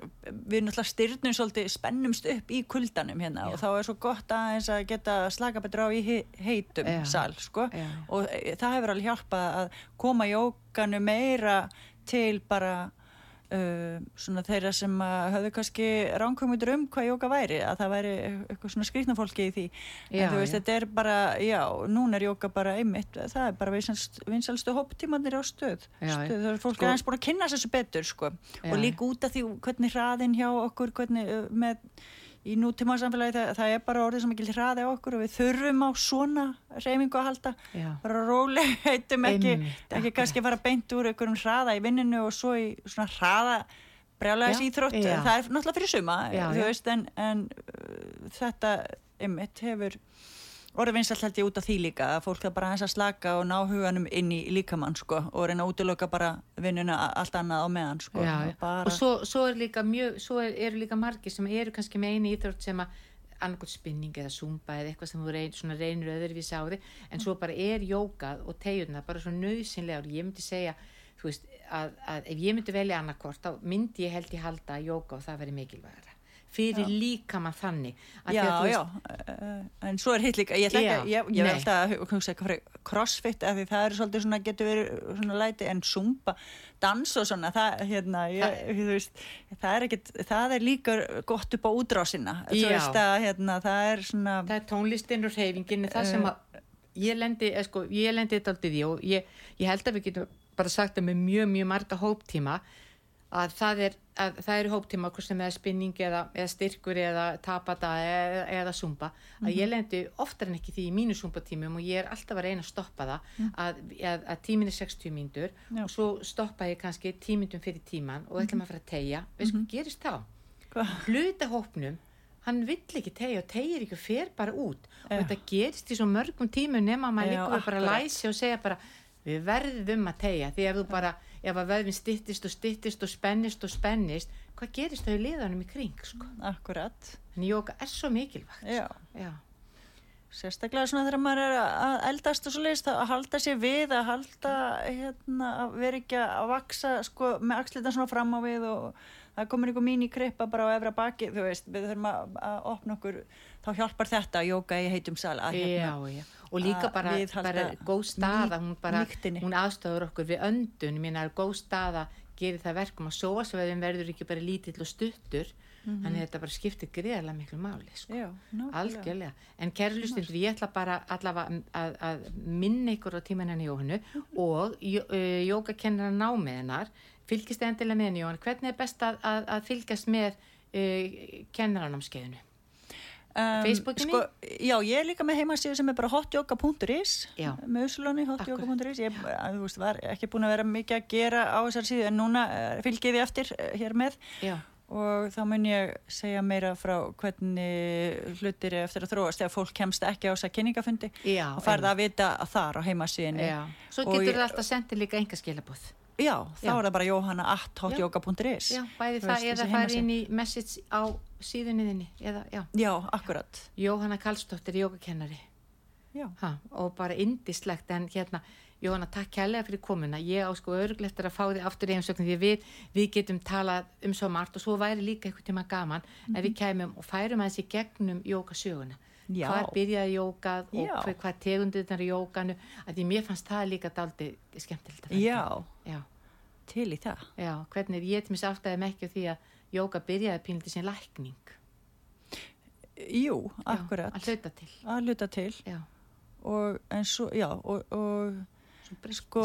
við náttúrulega styrnum svolítið spennumst upp í kuldanum hérna og þá er svo gott aðeins að geta slaka betur á í he- heitum Já. sal sko Já. og e, það hefur alveg hjálpað að koma jókanu meira til bara Uh, svona þeirra sem að höfðu kannski ránkvæmutur um hvað jóka væri að það væri eitthvað svona skrýtna fólki í því Já, en þú veist já. þetta er bara já, núna er jóka bara einmitt það er bara vinsalstu hopptímanir á stöð, Já, stöð það er fólk Sko- aðeins búin að kynna þessu betur sko. Og líka út af því hvernig hraðin hjá okkur hvernig uh, með í nútíma samfélagi það, það er bara orðið sem ekki hraði á okkur og við þurfum á svona reyfingu að halda. Já. bara róleg heitum ekki, Einmitt, ekki kannski fara beint úr einhverjum hraða í vinninu og svo í svona hraða brjálæðis Já, íþrótt, það er náttúrulega fyrir suma Já, þú veist en, en uh, þetta einmitt hefur orðið vinsalt held ég út af því líka að fólk er bara aðeins að slaka og ná huganum inn í líkamann sko og reyna að útiloka bara vinnuna allt annað á meðan sko já, já. Bara, og svo, svo er líka mjög svo er, eru líka margir sem eru kannski með einu íþrótt sem að annarkot spinning eða zumba eða eitthvað sem þú reyn, svona reynur öðruvísi á þig en svo bara er jókað og tegjurna bara svo nöðsynlega og ég myndi segja þú veist að, að ef ég myndi velja annarkort þá myndi ég held ég halda að jóka og það veri mikilvægara fyrir líka maður þannig já, þú já, veist, uh, en svo er hitt líka ég Já, ekki, ég, ég vil alltaf að hugsa crossfit af því það er svolítið svona, getur verið svona læti en zumba, dans og svona það, hérna, ég, veist það er ekkit, það er líka gott upp á útrásina, þú Já. veist að hérna, það er svona það er tónlistin og reyfingin það Eh. sem að ég lendi, eh, sko, ég lendi þetta aldrei því og ég, ég held að við getum bara sagt það með mjög, mjög marga hóptíma að það er, að það eru hóptíma hvort sem er spinning eða, eða styrkur eða tapata eða, eða zumba að ég lendi oftar en ekki því í mínu zumba-tímum og ég er alltaf að reyna að stoppa það að, að, að tímin er 60 mínútur Já. og svo stoppa ég kannski tímindum fyrir tíman og ætlum að fara að tegja veist hvað gerist þá? Hvað? hluta hópnum hann vill ekki tegja og tegir ekki og fer bara út og Já. þetta gerist í svo mörgum tímum nema að maður líka bara akkurat. læsi og segja bara við verðum að tegja því ef þú bara ef að veðvin styttist og styttist og spennist og spennist hvað gerist í liðanum í kring sko? akkurat, en jóka er svo mikilvægt já sko. Já. sérstaklega svona þegar maður er að eldast og svo leiðist að halda sér við að halda hérna að vera ekki að vaksa sko með axlita svona fram á við og það komur einhver mín í krippa bara á efra baki þú veist, við þurfum að, að opna okkur þá hjálpar þetta að jóka í heitum sal að Já, hérna, já, og líka bara, bara góð staða, hún bara, hún aðstofur okkur við öndun, mér er góð staða gerir það verkum að sóasveðin verður ekki bara lítill og stuttur, þannig að þetta bara skiptir greiðarlega miklu máli, sko. já, nákvæmlega. Algjörlega, en kæri hlustundur, ég ætla bara allavega að, að minna ykkur á tíman henni Jóhannu og uh, jógakennara námið hennar, fylgist endilega með henni Jóhannu, hvernig er best að, að, að fylgjast með uh, kennaranámskeiðinu? Um, Facebookinni? Sko, já, ég er líka með heimasíðu sem er bara hotyoga.is með uslunni hotyoga.is ég að, þú veist, var ekki búin að vera mikið að gera á þessar síðu en núna uh, fylgið ég eftir uh, hér með. Já, og þá mun ég segja meira frá hvernig hlutir er eftir að þróast þegar fólk kemst ekki á þess að kynningafundi Já, og farða að vita að þar á heimasíðinni. Svo getur ég- það alltaf sendið líka enga skilabóð. já, þá Já. er það bara jóhanna at hotyoga.is Já, bæði það eða þessi fara inn í message á síðunni þinni, eða, já. já, akkurat. Jóhanna Karlsdóttir, jógakennari. og bara indislegt en hérna, Jóhanna, takk kærlega fyrir komuna. Ég á sko örglegt að fá þig aftur í heimsöknu því við, við getum talað um svo margt og svo væri líka eitthvað tíma gaman ef við kæmum og færum aðeins í gegnum jókasöguna Já. hvar byrjaði jókað og hver, hvað tegundir er í jókanu að því mér fannst það líka daldi skemmtilegt já, já, til í það. já, hvernig ég til mér því að jóka byrjaði pínlítið sem lækning. Jú, Já, akkurat, að hluta til. Að luta til. Já, og en svo, já, og, og sko,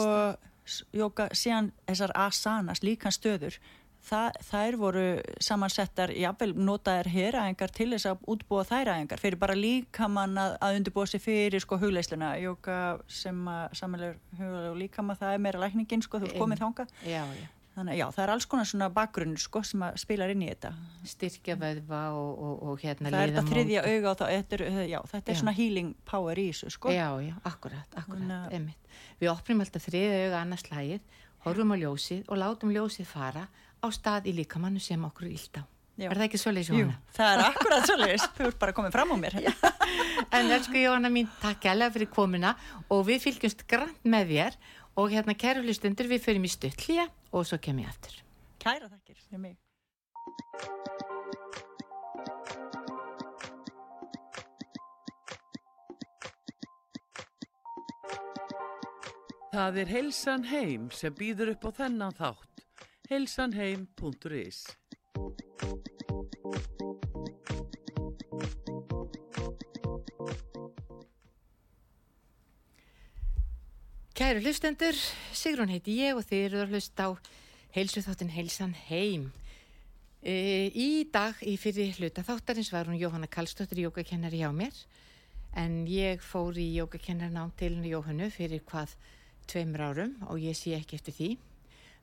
jóka, síðan þessar asanas, líkan stöður, það, þær voru samansettar, jáfnvel notaðar heræðingar til þess að útbúa þær æðingar, fyrir bara líkamann að, að undirbúa sig fyrir sko hugleisluna, jóka sem að samanlegur hugleisluna og líkamann, það er meira lækningin sko, þú komið þangað. já, já Þannig að já, það er alls konar svona bakgrunn sko sem að spilar inn í þetta. styrkja vöðva og, og, og hérna það er þetta þriðja auga og það, þetta er, já, þetta er svona healing power í þessu sko. Já, já, akkurat, akkurat, einmitt. Við opnum alltaf þriðja auga annars slægið, horfum á ljósið og látum ljósið fara á stað í líkamannu sem okkur illt á. Já. Er það ekki Jú, Jóhanna? það er akkurat svolítið, þú ert bara komið fram á mér. En elsku Jóhanna mín, takk alveg fyrir komuna og við fylgjumst grann með þér og hérna kæru hlustundur við förum í stuttlíja og svo kem ég aftur. Kæra þakkir fyrir mig. Það er Heilsan Heim sem býður upp á þennan þátt. heilsanheim.is Kæru hlustendur, Sigrun heiti ég og þið eru að hlusta á heilsu þáttin heilsan heim. E, í dag, í fyrir hluta þáttarins var hún Jóhanna Karlsdóttir jógakennari hjá mér en ég fór í jógakennarnám til henni Jóhannu fyrir hvað tveimur árum og ég sé ekki eftir því.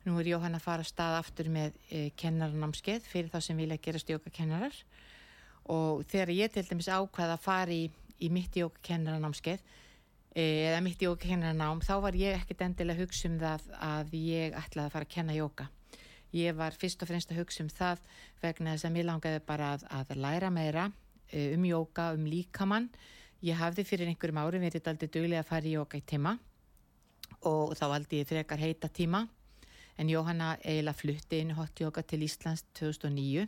Nú er Jóhanna að fara að stað aftur með e, kennarnámskeið fyrir þá sem vilja gerast jógakennarar og þegar ég til dæmis ákvaða að fara í, í mitt jógakennarnámskeið eh, eða mitt jógakennarnám þá var ég ekkert endilega að hugsa um það að ég ætlaði að fara að kenna jóga. Ég var fyrst og fremst að hugsa um það vegna þess að mér langaði bara að, að læra meira eh, um jóga, um líkamann. Ég hafði fyrir einhverjum árum verið aldrei duglega að fara í jóga í tíma og þá ég frekar heita tíma. En Jóhanna eiginlega flutti inn í hot yoga til Íslands 2009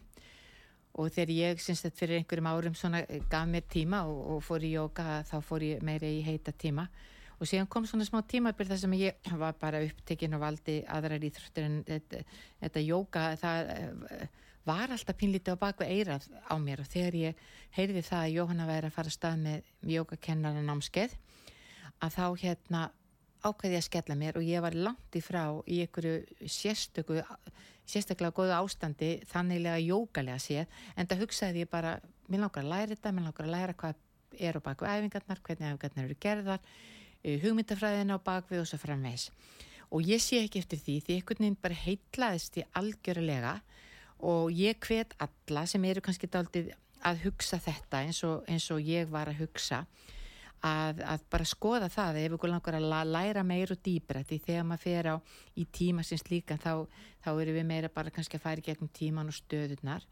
og þegar ég syns þetta fyrir einhverjum árum svona eh, gaf mér tíma og, og fór í jóka þá fór ég meira í heita tíma. Og síðan kom svona smá tímabil þar sem ég var bara upptekinn og valdi aðrar íþróttir en þetta, þetta jóka það eh, var alltaf pínlítið á bakveg eirað á mér. Og þegar ég heyrði það að Jóhanna væri að fara að stað með jókakennaran námskeið að þá hérna ákveði að skella mér. Og ég var langt í frá í einhverju sérstöku sérstaklega góðu ástandi þanniglega jókalega séð en það hugsaði ég bara, mér langar að læra þetta mér langar að læra hvað er á baku æfingarnar hvernig æfingarnar eru gerðar eh, hugmyndafræðina á bakvið og svo framvegs og ég sé ekki eftir því því einhvern veginn bara heitlaðist ég algjörulega og ég hvet alla sem eru kannski daldið að hugsa þetta eins og, eins og ég var að hugsa að, að bara skoða það ef ykkur langar að læra meira og dýbra því þegar maður fer á í tíma sinns líka þá, þá erum við meira bara kannski að í gegnum tíman og stöðunar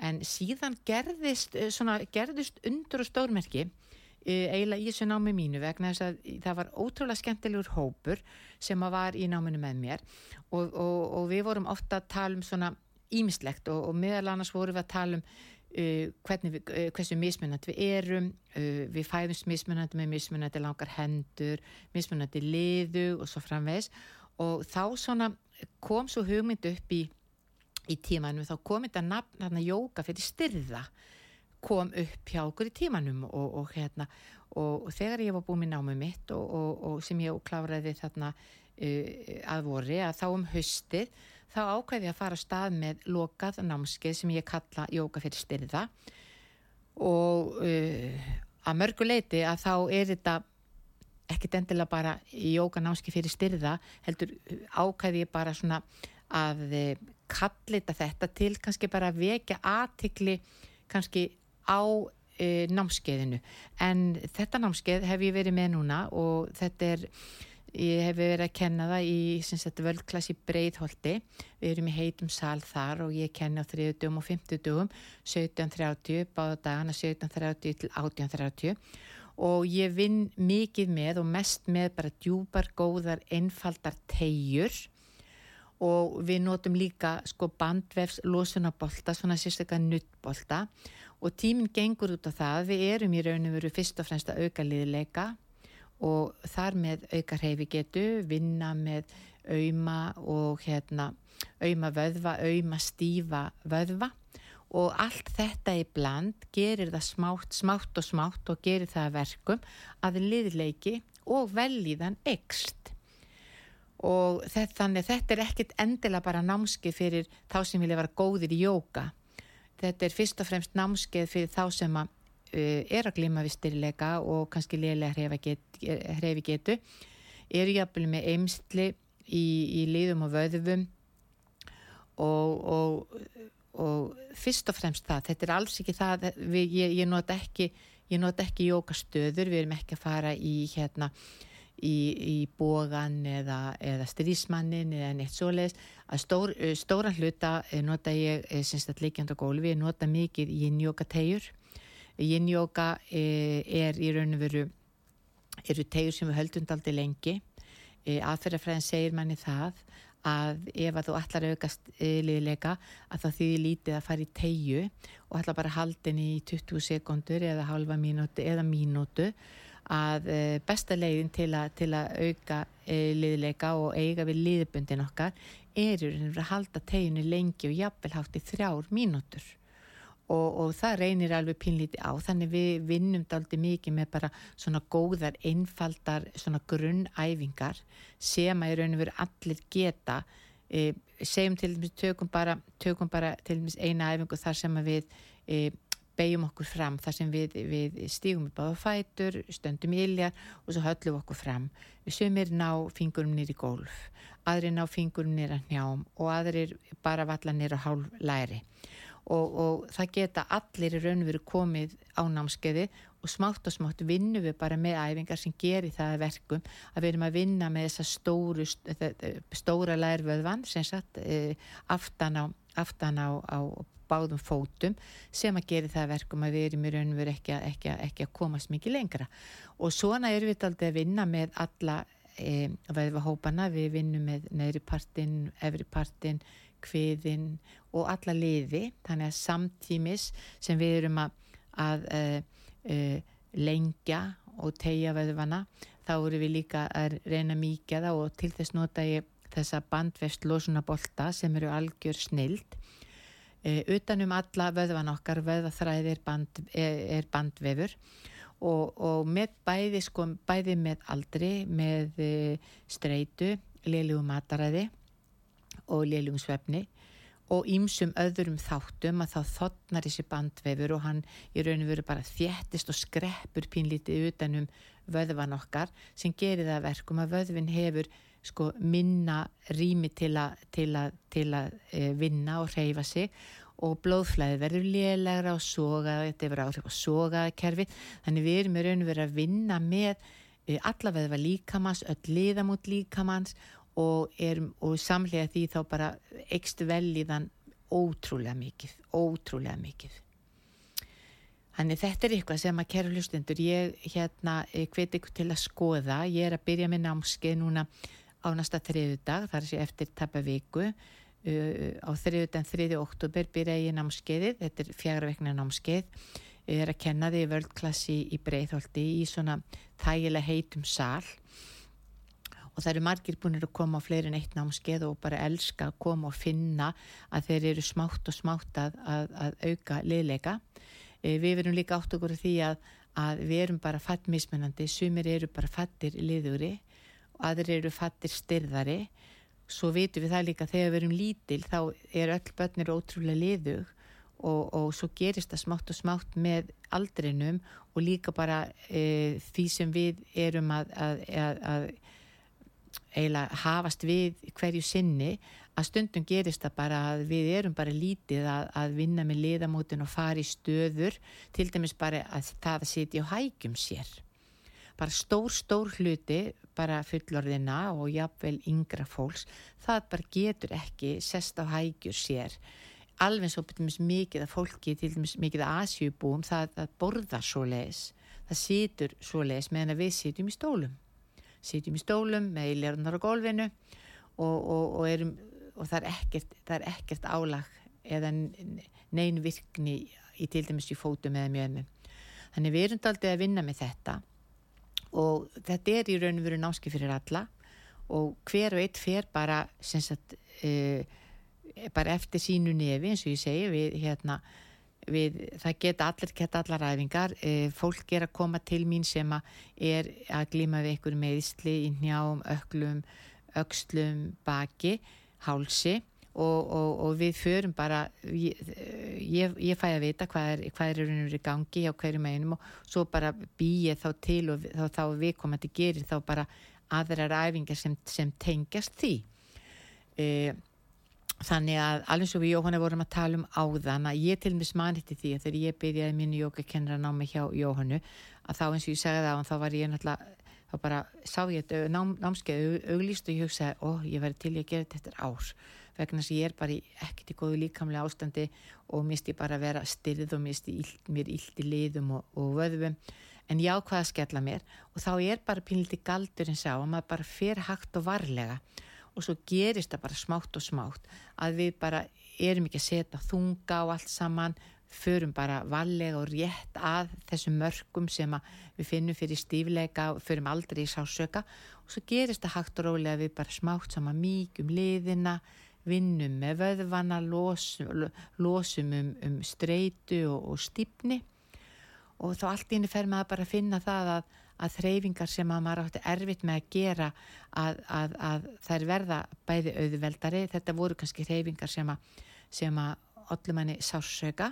en síðan gerðist, eh, svona, gerðist undur og stórmerki eh, eiginlega í þessu námi mínu vegna þess að það var ótrúlega skemmtilegur hópur sem var í náminu með mér. Og, og, og við vorum ofta að tala um svona ímislegt og, og meðal annars vorum við að tala um hvernig við, uh, hversu mismunandi við erum uh, við fæðumst mismunandi með mismunandi langar hendur mismunandi liðu og svo framvegs og þá svona kom svo hugmynd upp í í tímanum þá kom þetta nafn hérna jóka fyrir styrða kom upp hjá okkur í tímanum og, og hérna og, og þegar ég var búin með námið mitt og, og, sem ég kláraði þarna uh, að vori að þá um haustið þá ákveði ég að fara að stað með lokað námskeið sem ég kalla jóka fyrir styrða og uh, að mörgu leiti að þá er þetta ekkit endilega bara jóka námskeið fyrir styrða heldur uh, ákveði ég bara svona að uh, kallita þetta til kannski bara að vekja aðtikli kannski á uh, námskeiðinu. En þetta námskeið hef ég verið með núna og þetta er Ég hef verið að kenna það í völdklass í Breiðholti. Við erum í heitum sal þar og ég kenni á 30 og 50 dugum, 17.30, báða dagana 17.30 til 18.30 og ég vinn mikið með og mest með bara djúpar, góðar, einfaldar tegjur og við notum líka sko bandvefs losunabolta, svona sérstaklega nuttbolta og tíminn gengur út á það. Við erum í rauninu veru fyrst og fremst að auka liðleika og þar með auka hreyfi getu, vinna með auðma og hérna auðma vöðva, auðma stífa vöðva. Og allt þetta í bland gerir það smátt, smátt og smátt og gerir það verkum að liðleiki og velíðan ekst og þetta, þannig þetta er ekkit endilega bara námskeið fyrir þá sem vilja vera góðir í jóka þetta er fyrst og fremst námskeið fyrir þá sem að er að glima við styrleika og kannski liðlega hrefi getu eru jafnvel með eimstli í, í liðum og vöðum og, og, og fyrst og fremst það. Þetta er alls ekki það við, ég, ég not ekki, ekki jókastöður við erum ekki að fara í hérna í, í bógan eða, eða strísmannin eða neitt svoleiðis. Að stór, stóran hluta nota ég semst að leikjand og góli við nota mikið í njókategjur Yin-yoga e, er í raun og veru eru tegur sem við höldum daldi lengi. E, aðferðarfræðin segir manni það að ef að þú ætlar að aukast e, liðleika að það þýðir lítið að fara í tegju og ætla bara að haldin í 20 sekundur eða halva mínútu eða mínútu að besta leiðin til að, til að auka liðleika og eiga við liðbundin okkar er að halda tegjunni lengi og jafnvel hátt í þrjár mínútur og, og það reynir alveg pinlíti á. Þannig við vinnum daldi mikið með bara svona góðar, einfaldar svona grunnæfingar sem að í raun og veru allir geta. E, segjum til dæmis tökum bara, tökum bara til dæmis eina æfingu þar sem að við e, beigjum okkur fram þar sem við, við stígum upp á fætur, stöndum í iljar og svo höllum okkur fram. Sumir ná fingurum nýri gólf, aðrir ná fingurum nýra njám og aðrir bara valla nýra hálf læri og, og það geta allir í raun og veru komið á námskeiði og smátt og smátt vinnum við bara með æfingar sem gerir það verkum að við erum að vinna með þessa stóru, stóra lærvöðvan sem satt e, aftan á, aftan á, á báðum fótum sem að gera það verkum að við erum í raun og veru ekki, ekki, ekki að komast mikið lengra. Og svona erum við aldrei að vinna með alla e, veðvahópana, við vinnum með neðri partin, efri partin kviðin og alla liði þannig að samtímis sem við erum að, að uh, uh, lengja og tegja veðvana þá eru við líka að reyna mikið og til þess nota ég þessa bandvest losunabolta sem eru algjör snild. Uh, utanum alla veðvan okkar veðaþræði er, band, er, er bandvefur og, og með bæði sko bæði með aldri með streitu, liðlegu mataræði og léljum svefni og ímsum öðrum þáttum að þá þotnar þessi bandvefur og hann í raun og veru bara þjættist og skreppur pínlítið utanum vöðvan okkar sem gerir það verkum að vöðvin hefur sko minna rými til að, til að, til að e, vinna og reyfa sig og blóðflæði verður lélegra og soga, þetta er verið áhrif og sogaða kerfi þannig við erum í raun og veru að vinna með e, alla veðva líkamanns, öll liðamút líkamanns og, og samlega því þá bara ekst vel í þann ótrúlega mikið, ótrúlega mikið. Þannig þetta er eitthvað sem að kæra hlustundur, ég hérna hveti ykkur til að skoða, ég er að byrja með námskeið núna á næsta þriðu dag, þar sé eftir tappa viku, uh, á þriðudan 3. oktober byrja ég námskeiðið, þetta er fjagra vekna námskeið, ég er að kenna þið í völdklassi í Breitholti í svona þægilega heitum sál og það eru margir búinir að koma á fleiri en eitt námskeið og bara elska að koma og finna að þeir eru smátt og smátt að, að, að auka liðleika. E, við verum líka átt okkur því að, að við erum bara fattmismunandi, sumir eru bara fattir liðuri aðrir eru fattir styrðari. Svo vitum við það líka þegar við erum lítil þá er öll börnir ótrúlega liðug og, og svo gerist það smátt og smátt með aldrinum og líka bara e, því sem við erum að eiginlega hafast við hverju sinni að stundum gerist það bara að við erum bara lítið að, að vinna með liðamótin og fara í stöður til dæmis bara að það að sitja og hægjum sér. Bara stór, stór hluti bara fullorðina og jafnvel yngra fólks, það bara getur ekki sest á hægjur sér. Alveg svo betur mikið að fólki til dæmis mikið að Asjubúum það, það borðar svo leiðis það situr svo leiðis meðan við sitjum í stólum sitjum í stólum með iljarnar á gólfinu og, og, og, erum, og það, er ekkert, það er ekkert álag eða neyn virkni í til dæmis í fótum eða mjögum þannig við erum aldrei að vinna með þetta og þetta er í raun og veru náski fyrir alla og hver og eitt fer bara sagt, uh, bara eftir sínu nefi eins og ég segi við, hérna, við, það geta allir geta allar ræfingar uh, fólk er að koma til mín sem að er að glíma við einhverju meðisli í njám, öklum ökslum, baki hálsi. Og, og, og við förum bara ég, ég, ég fæ að vita hvað er, hvað er raun og verið gangi á hverju meginum og svo bara býið þá til og þá, þá við komandi gerir þá bara aðrar æfingar sem, sem tengjast því. E, þannig að alveg svo við Jóhanna vorum að tala um áðan að ég til og með smannitti því að þegar ég byrjaði mínu jókakennara námi hjá Jóhannu að þá eins og ég segði það og þá var ég náttúrulega þá bara sá ég þetta ná, námskeið auglýst og ég hugsaði, ó, ég væri til ég að gera þetta ár. Vegna að ég er bara ekkert í góðu líkamlega ástandi og misti bara að vera styrð og misti illt, mér illt í liðum og, og vöðum en ég ákvaða að skella mér og þá er bara pínliti galdur eins á að maður bara fer hægt og varlega og svo gerist það bara smátt og smátt að við bara erum ekki að setja þunga og allt saman förum bara vallega og rétt að þessum mörgum sem við finnum fyrir stífleika og förum aldrei í sásöka og svo gerist það hægt og rólega að við bara smátt saman mýgum liðina vinnum með vöðvana, losum, losum um, um streitu og, og stýpni og þá allt íni fer maður bara að finna það að, að þreyfingar sem að maður átti erfitt með að gera að, að, að þær verða bæði auðveldari, þetta voru kannski þreyfingar sem að, að ollum henni sársöka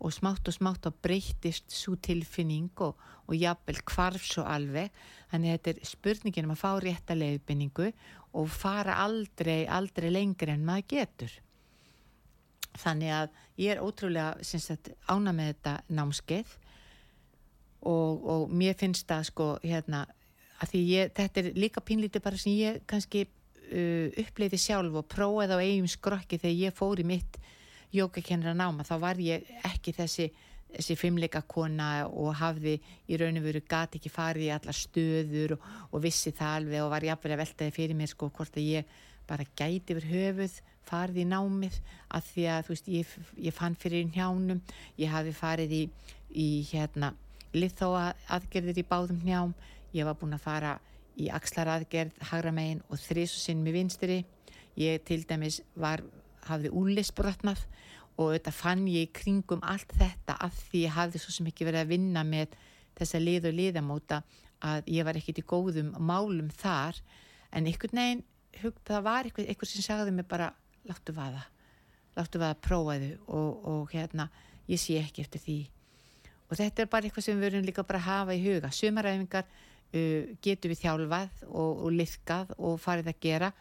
og smátt og smátt á breytist svo tilfinning og, og jafnvel kvarf svo alveg. Þannig að þetta er spurningin um að fá rétta leiðbynningu og fara aldrei, aldrei lengri en maður getur. Þannig að ég er ótrúlega sagt, ána með þetta námskeið og, og mér finnst það sko hérna að því ég, þetta er líka pínlítið bara sem ég kannski uh, uppleiði sjálf og prófaði á eigum skrokki þegar ég fór í mitt jókakennara náma þá var ég ekki þessi þessi fimmleika kona og hafði í raun og veru gati ekki farið í alla stöður og, og vissi það alveg og var jafnvel að veltaði fyrir mér sko hvort að ég bara gæti yfir höfuð farið í námið að því að þú veist ég, ég fann fyrir njánum ég hafi farið í, í hérna liðþóa aðgerðir í báðum njám ég var búin að fara í axlar aðgerð hagra megin og þrísusinn með vinstri. Ég til dæmis var hafði úlisbrotnað og þetta fann ég kringum allt þetta af því ég hafði svo sem ekki verið að vinna með þessa lið og liðamóta að ég var ekkit í góðum málum þar. En einhvern veginn það var eitthvað, eitthvað sem sagði mig bara láttu vaða, láttu vaða prófaðu og, og hérna ég sé ekki eftir því og þetta er bara eitthvað sem við verðum líka bara að hafa í huga. Sumaræfingar uh, getur við þjálfað og, og liðkað og farið að gera.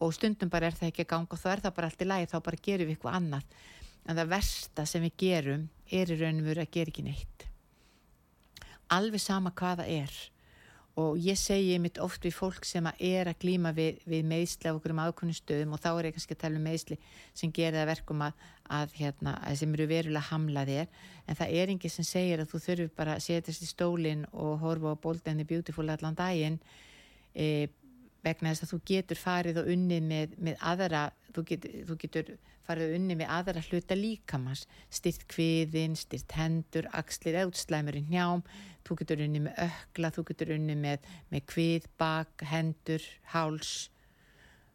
Og stundum bara er það ekki að ganga og þá er það bara allt í lagi þá bara gerum við eitthvað annað. En það versta sem við gerum er í raunum að gera ekki neitt. Alveg sama hvaða er og ég segi mitt oft við fólk sem að er að glýma við, við meðsli á okkur um ákvöndu stöðum og þá er ég kannski að tala um meðsli sem gerir það verkum að, að, hérna, að sem eru verulega hamlað er en það er engið sem segir að þú þurfur bara að setjast í stólinn og horfa á Bold and the Beautiful allan daginn e, vegna þess að þú getur farið og unnið með, með aðra þú getur, þú getur farið unni með aðra hluta líkamans. Styrt kviðin, styrt hendur axlir, eðutslæmur í njám þú getur unni með ökla, þú getur unni með, með kvið, bak, hendur háls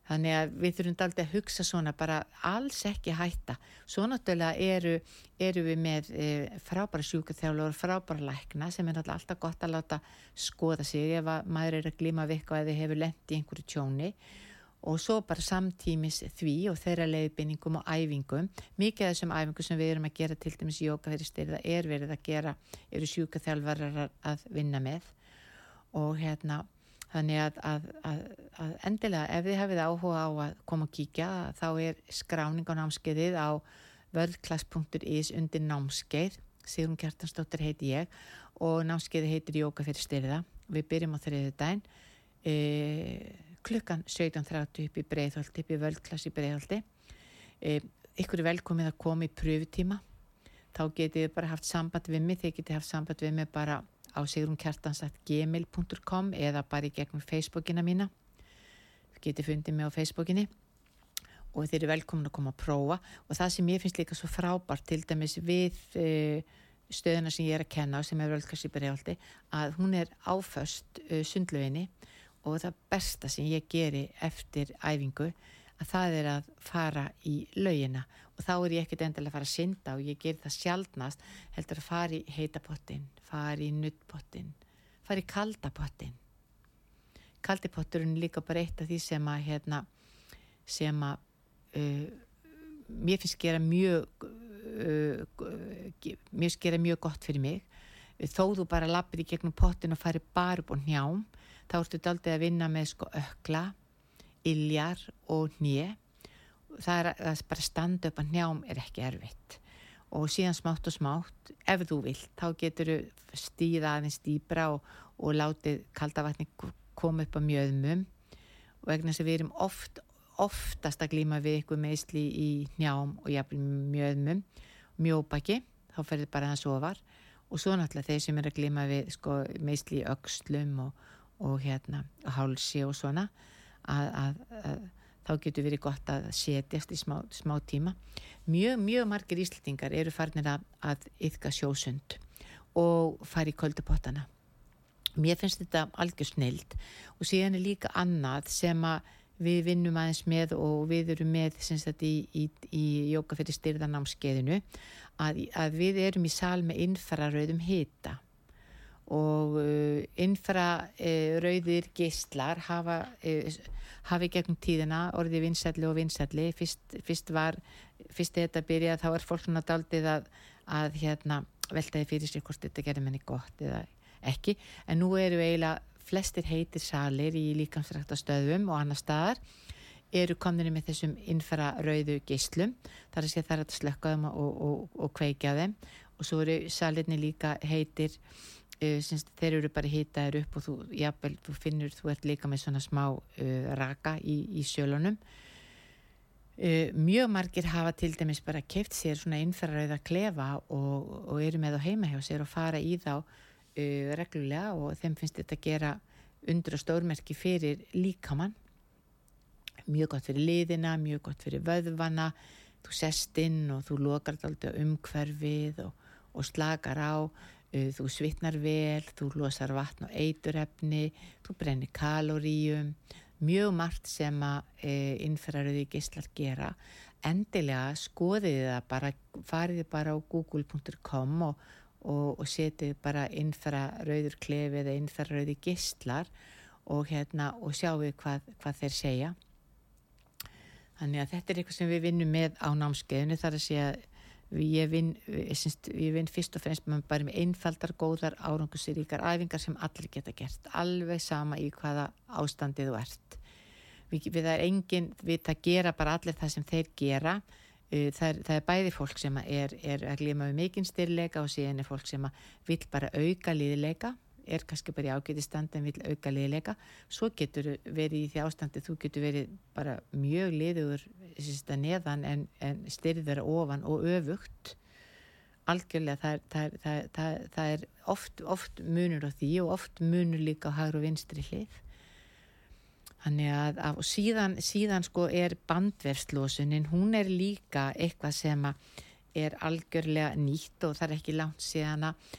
þannig að við þurfum aldrei að hugsa svona bara alls ekki hætta. Svo náttúrulega eru, eru við með e, frábæra sjúkaþjálfur frábæra lækna sem er alltaf gott að láta skoða sig ef maður er að glíma við eitthvað eða hefur lendi í einhverju tjóni. Og svo bara samtímis því og þeirra leiðbinningum og æfingum. Mikið af þessum æfingum sem við erum að gera til dæmis í jókafyrirstyrða er verið að gera eru sjúkaþjálfarar að vinna með. Og hérna þannig að, að, að, að endilega ef þið hefið áhuga á að koma og kíkja þá er skráning á námskeiðið á völdklass.is undir námskeið. Sigrun Kjartansdóttir heiti ég og námskeiði heitir Jóka fyrir styrða. Við byrjum á þriðu dæn e, klukkan 17.30 upp í Breiðholti, upp í völdklass í Breiðholti. E, ykkur er velkomið að koma í pröfutíma. Þá getið bara haft samband við mig þið getið haft samband við mig bara á sigrunkjartansatgmail.com eða bara í gegnum Facebookina mína. Getið fundið mig á Facebookinni. Og þeir eru velkomin að koma að prófa. Og það sem ég finnst líka svo frábært til dæmis við uh, stöðuna sem ég er að kenna sem er Breðaldi að hún er áföst uh, sundlöginni og það besta sem ég geri eftir æfingu að það er að fara í laugina. Og þá er ég ekkert endilega að fara að synda og ég ger það sjálfnast heldur að fara í heitapottin, fara í nuttpottin, fara í kaldapottin kaldipotturinn líka bara eitt af því sem að hérna, sem að uh, mér finnst gera mjög uh, finnst gera mjög gott fyrir mig. Þó þú bara lappir í gegnum pottin og fari bara upp á njám þá ertu daldið að vinna með sko ökla iljar og njö það er að bara standa upp að njám er ekki erfitt. Og síðan smátt og smátt ef þú vilt þá getur þú stíða aðeins dýbra og, og látið kaldavatni koma upp á mjöðmum. Og vegna þess að við erum oft oftast að glíma við ykkur meðsli í njám og jafnvel mjöðmum, mjóbaki, þá ferður bara það sofar og svo náttúrulega þeir sem er að glíma við sko, meðsli í aukslum og, og hérna hálsi og svona að, að, að þá getur verið gott að setjast í smá, smá tíma. Mjög, mjög margir íslitingar eru farnir að, að yfka sjósund og fari í koldupottana. Mér finnst þetta algjör snild og síðan er líka annað sem við vinnum aðeins með og við erum með sagt, í, í, í jóka fyrir styrðanámskeiðinu að, að við erum í sal með infrarauðum hita og uh, infrarauðir uh, geistlar hafa, uh, hafi gegnum tíðina orðið vinsætli og vinsætli fyrst, fyrst var, fyrst þetta byrjað þá er fólk svona daldið að, að hérna, veltaði fyrir sér hvort þetta gerði menni gott eða ekki. En nú eru eiginlega flestir heitir salir í líkamsræktastöðum og annar staðar eru kominni með þessum infrarauðu geyslum þar að sé það er að slökka þeim og, og, og kveikja þeim. Og svo eru salirni líka heitir uh, semst, þeir eru bara hýtaðir upp og þú, jafnvel, þú finnur þú ert líka með svona smá uh, raka í, í sjölunum uh, mjög margir hafa til dæmis bara keft sér svona infrarauða klefa og, og eru með á heima hjá sér og fara í þá uh, reglulega og þeim finnst þetta að gera undur og stórmerki fyrir líkamann. Mjög gott fyrir liðina, mjög gott fyrir vöðvana. Þú sest inn og þú lokar alltaf umhverfið og, og slakar á þú svitnar vel, þú losar vatn og eiturhefni, þú brennir kaloríum mjög margt sem að e, innferðaröði gíslar gera endilega skoðið það bara, farið bara á google.com og, og, og setið bara innfæra rauður klefi eða innfæra rauði gistlar og, hérna, og sjáu hvað, hvað þeir segja. Þannig að þetta er eitthvað sem við vinnum með á námskeiðinu þar að segja ég vinn, ég vinn fyrst og fremst bara með einfaldar, góðar, árangusiríkar æfingar sem allir geta gert. Alveg sama í hvaða ástandið þú ert. Við, við, engin, við það gera bara allir það sem þeir gera. Uh, það er, það er bæði fólk sem er, er að glima við mikinn styrleika og síðan er fólk sem vil bara auka líðileika, er kannski bara í ágæti stand en vil auka líðileika. Svo getur verið í því ástandi, þú getur verið bara mjög liður neðan en, en styrður ofan og öfugt. Algjörlega það er, það, það, það er oft, oft munur á því og oft munur líka á hægur og vinstri hlið. Þannig að, að síðan, síðan sko er bandverslósunin, hún er líka eitthvað sem er algjörlega nýtt og það er ekki langt síðan að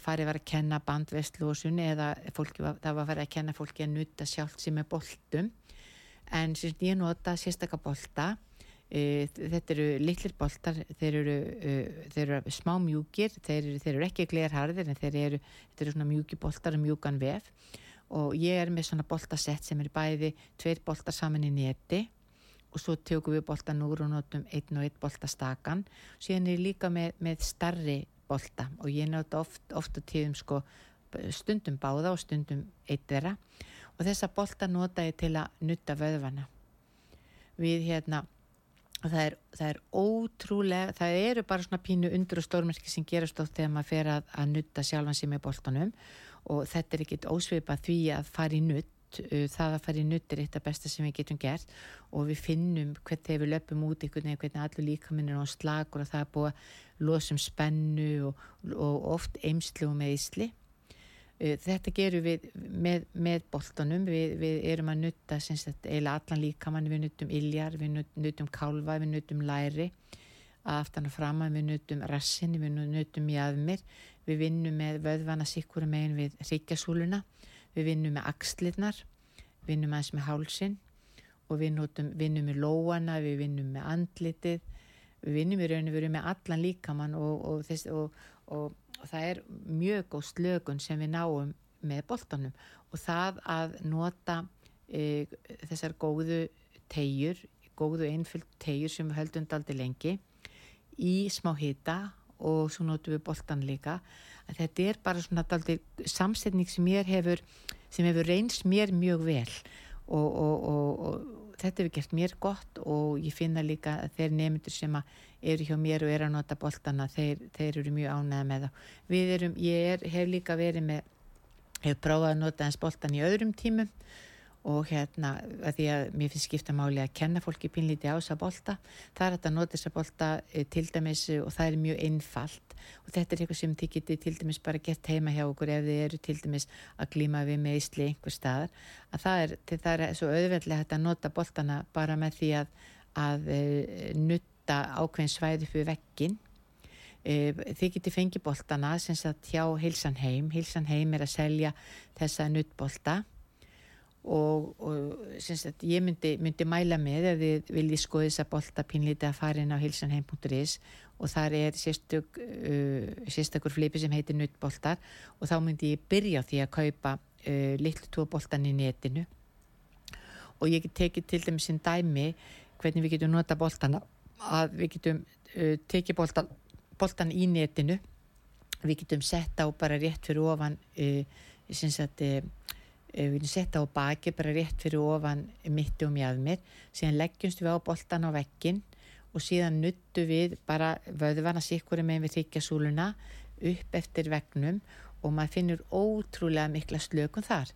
farið var að kenna bandverslósun eða fólki, það var að fara að kenna fólki að nutta sjálf sem er boltum. En sem ég nota sérstaklega bolta, e, þetta eru litlir boltar, þeir eru, e, þeir eru smá mjúkir, þeir eru, þeir eru ekki glerharðir en þeir eru, eru svona mjúki boltar og mjúkan vef. Og ég er með svona boltasett sem er bæði tveir boltar saman í neti og svo tökum við boltan úr og notum einn og einn boltastakan. Síðan er líka með, með starri bolta. Og ég nota oft, oft á tíðum sko stundum báða og stundum eitt þeirra. Og þessa bolta nota ég til að nutta vöðvana. Við hérna það er, það er ótrúlega það eru bara svona pínu undur og stórmerki sem gerast oft þegar maður fer að, að nutta sjálfan sér með boltanum. Og þetta er ekkit ósveipað því að fara í nutt uh, það að fara í nutt er eitt af besta sem við getum gert og við finnum hvernig þegar við löpum út einhvern veginn hvernig allur líkaminn er á slagur og það er búið að losum spennu og, og oft eimslu og meðisli Uh, þetta gerum við með, með boltanum, við, við erum að nutta eila allan líkamann, við nuttum iljar, við nuttum kálva, við nuttum læri, aftan og fram við nuttum rassin, við nuttum jæðmir, við vinnum með vöðvana sikkur megin við ríkjasúluna, við vinnum með axlirnar, vinnum aðeins með hálsin og við notum, vinnum með lóana, við vinnum með andlitið, við vinnum í rauninu, við erum með allan líkamann og, og, þess, og og það er mjög góð slögun sem við náum með boltanum. Og það að nota e, þessar góðu tegjur, góðu einföld tegjur sem við höldum daldi lengi í smá hita og svo notum við boltan líka. Að þetta er bara svona daldi samsetning sem mér hefur sem hefur reynst mér mjög vel. Og, og, og, og þetta hefur gert mér gott og ég finna líka að þeir nefndur sem eru hjá mér og eru að nota boltana þeir, þeir eru mjög ánæða með það við erum, ég er, hef líka verið með hef prófað að nota eins boltan í öðrum tímum og hérna að því að mér finnst skipta máli að kenna fólki pínlíti á þessa bolta það er að nota þessa bolta e, til dæmis og það er mjög einfalt. Og þetta er eitthvað sem þið geti til dæmis bara gett heima hjá okkur ef þið eru til dæmis að glíma við meðsli einhver staðar. Að það er, það er svo auðveldlega að nota boltana bara með því að, að e, nutta ákveðin svæði fyrir vekkin e, þið geti fengið boltana sem sagt hjá Hilsan Heim. Hilsan Heim er að selja þessa nuttbolta og, og sagt, ég myndi, myndi mæla með ef þið viljið skoða þess að bolta pínlítið að fara inn á hilsanheim.is og þar er sérstök, uh, sérstakur flipi sem heitir nuttboltar og þá myndi ég byrja á því að kaupa uh, litlu tóboltan í netinu. Og ég get tekið til dæmis sem dæmi hvernig við getum nota boltana að við getum uh, tekið boltan, boltan í netinu. Við getum sett á bara rétt fyrir ofan uh, sem sagt uh, við erum sett á baki bara rétt fyrir ofan mitti og mjadmir síðan leggjumst við á boltan á vekkin og síðan nuttu við bara vöðvana sikkur með við þykjasúluna upp eftir vegnum og maður finnur ótrúlega mikla slökun þar.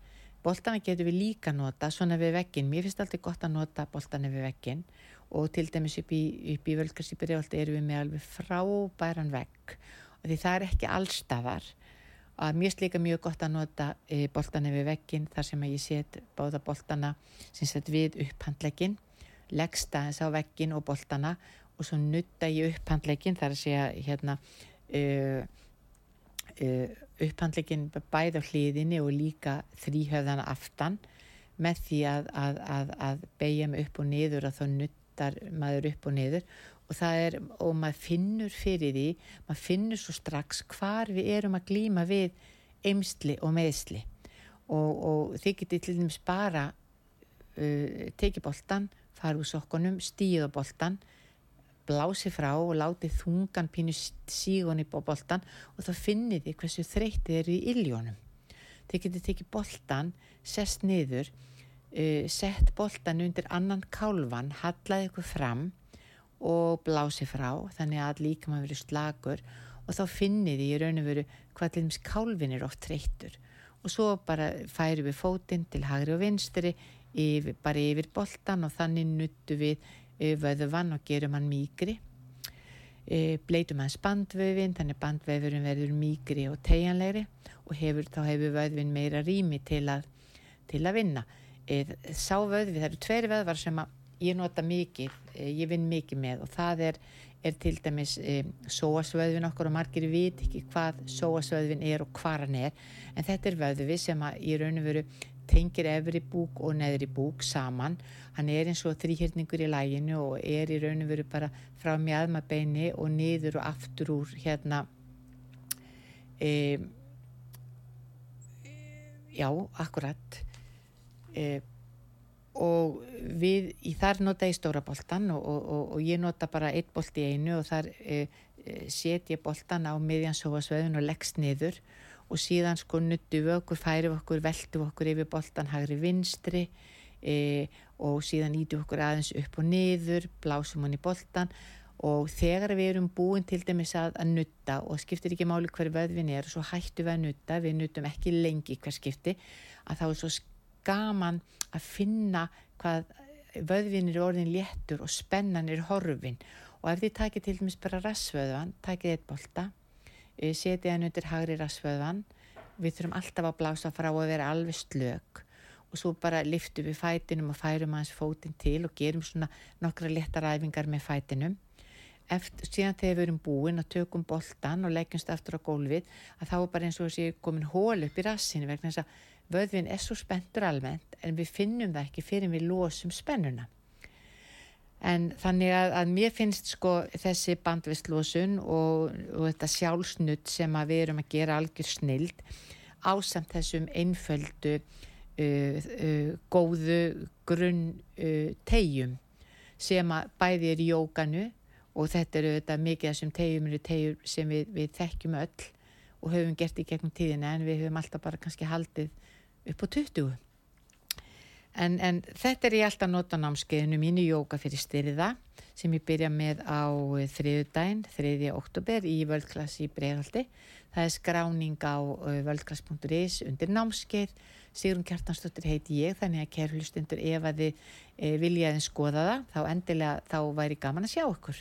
Boltana getur við líka nota svona við vekkin, mér finnst alltaf gott að nota boltana við vekkin og til dæmis upp í, í völgarsýpiri eru við með alveg frábæran vekk og því það er ekki allstafar að mér slíka mjög gott að nota e, boltana við veggin þar sem ég set báða boltana sem sett við upphandlegin leggsta þess á veggin og boltana og svo nutta ég upphandlegin þar að segja hérna uh, uh, upphandlegin bæð á hliðinni og líka þrýhöðana aftan með því að, að, að, að beigja mig upp og niður að þá nuttar maður upp og niður og það er, og maður finnur fyrir því, maður finnur svo strax hvar við erum að glýma við eimsli og meðsli og, og þið getið til dæmis bara uh, tekið boltan, fara úr sokkunum, stíða boltan blási frá og láti þungan pínu sígun í boltan og þá finnir þið hversu þreytið eru í illjónum. Þið getið tekið boltan, sest niður, uh, sett boltan undir annan kálvan, hallaði ykkur fram og blási frá þannig að líka maður verið slagur og þá finnir því í raun og veru hvað til dæmis kálvin er oft treyttur og svo bara færi við fótinn til hagri og vinstri yfir, bara yfir boltan og þannig nuttu við eh, vöðuvann og gerum hann mýgri e, bleitum hans bandvöfin þannig bandvöfurinn verður mýgri og tegjanlegri og hefur, þá hefur vöðvin meira rými til að, til að vinna. E, sá vöðvi, það eru tveir vöðvar sem að ég nota mikið, eh, ég vinn mikið með og það er, er til dæmis e, sóasvöðvin okkur og margir vit ekki hvað sóasvöðvin er og hvað hann er. En þetta er vöðvi sem að í raun og veru tengir efri búk og neðri búk saman, hann er eins og þrýhjörningur í læginu og er í raun og veru bara frá mjadmabeini og niður og aftur úr hérna e, já, akkurat. E, og við þar nota ég stóra boltan og, og, og ég nota bara eitt bolt í einu og þar e, set ég boltan á miðjansóasveðun og leggst niður og síðan sko nuttu við okkur, við okkur, veldu við okkur yfir boltan hagri vinstri e, og síðan ítu okkur aðeins upp og niður, blásum hann í boltan og þegar við erum búin til dæmis að, að nutta og skiptir ekki máli hver vöðvin er og svo hættu við að nutta, við nuttum ekki lengi hver skipti, að þá er svo gaman að finna hvað vöðvin er orðin léttur og spennan er horfin. Og ef þið takir til dæmis bara rassvöðvan, takið eitt bolta, eh, setið hann undir hagri rassvöðvan, við þurfum alltaf að blása frá að vera alveg slök. Og svo bara liftum við fætinum og færum aðeins fótinn til og gerum svona nokkra léttar æfingar með fætinum. Eftir, síðan þegar við erum búin að tökum boltan og leggjumst aftur á gólfið að þá er bara eins og þessi komin hól upp í rassinu vegna þess að vöðvin er svo spenntur almennt en við finnum það ekki fyrir við losum spennuna. En þannig að, að mér finnst sko þessi bandvistlosun og, og þetta sjálfsnutt sem að við erum að gera algjör snild ásamt þessum einföldu uh, uh, góðu grunn uh, tegjum sem að bæði er jókanu og þetta eru þetta mikið þessum tegjum eru tegjur sem við, við þekkjum öll og höfum gert í gegnum tíðina en við höfum alltaf bara kannski haldið upp á 20 en, en þetta er ég alltaf nota námskeiðinu mínu jóka fyrir styrða sem ég byrja með á þriðudaginn, 3. oktober í völdklass í Breiðhaldi það er skráning á völdklass.is undir námskeið. Sigrun Kjartansdóttir heiti ég þannig að kærlustundur ef að þið e, viljaðin skoða það þá endilega þá væri gaman að sjá okkur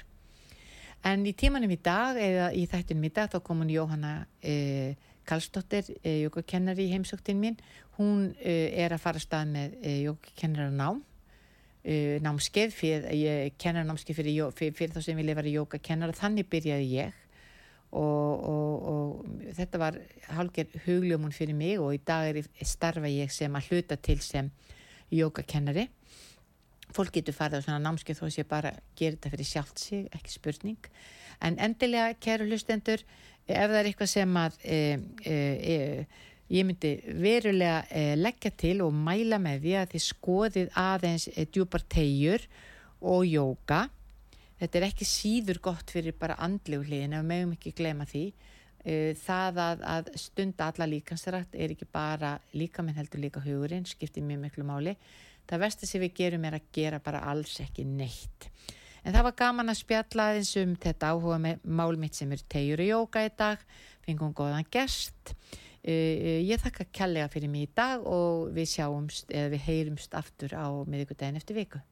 En í tímanum í dag, eða í þættunum í dag, þá kom hún Jóhanna eh, Karlsdóttir, eh, jókakennari í heimsóktin mín. Hún eh, er að fara stað með eh, jókakennara nám, námskeið, fyrir, kennar námskeið fyrir, fyrir, fyrir þá sem vilja vera jókakennara. Þannig byrjaði ég og, og, og þetta var hálfgerð hugljómun fyrir mig og í dag er starfa ég sem að hluta til sem jókakennari fólk getur farið á svona námskeið þó að sé bara gera þetta fyrir sjálft sig, ekki spurning en endilega, kæru hlustendur ef það er eitthvað sem að e, e, e, ég myndi verulega e, leggja til og mæla með því að þið skoðið aðeins e, djúpar tegjur og jóka þetta er ekki síður gott fyrir bara andlegu hliðin ef við meðum ekki glema því. E, það að, að stunda alla líkansrætt er ekki bara líka minn heldur líka hugurinn, skiptir mjög miklu máli. Það versta sem við gerum er að gera bara alls ekki neitt. En það var gaman að spjalla aðeins um þetta áhuga með mál mitt sem er tegjur í jóka í dag, fengum góðan gest. Uh, ég þakka kjallega fyrir mig í dag og við sjáumst eða við heyrumst aftur á miðugudagin eftir viku.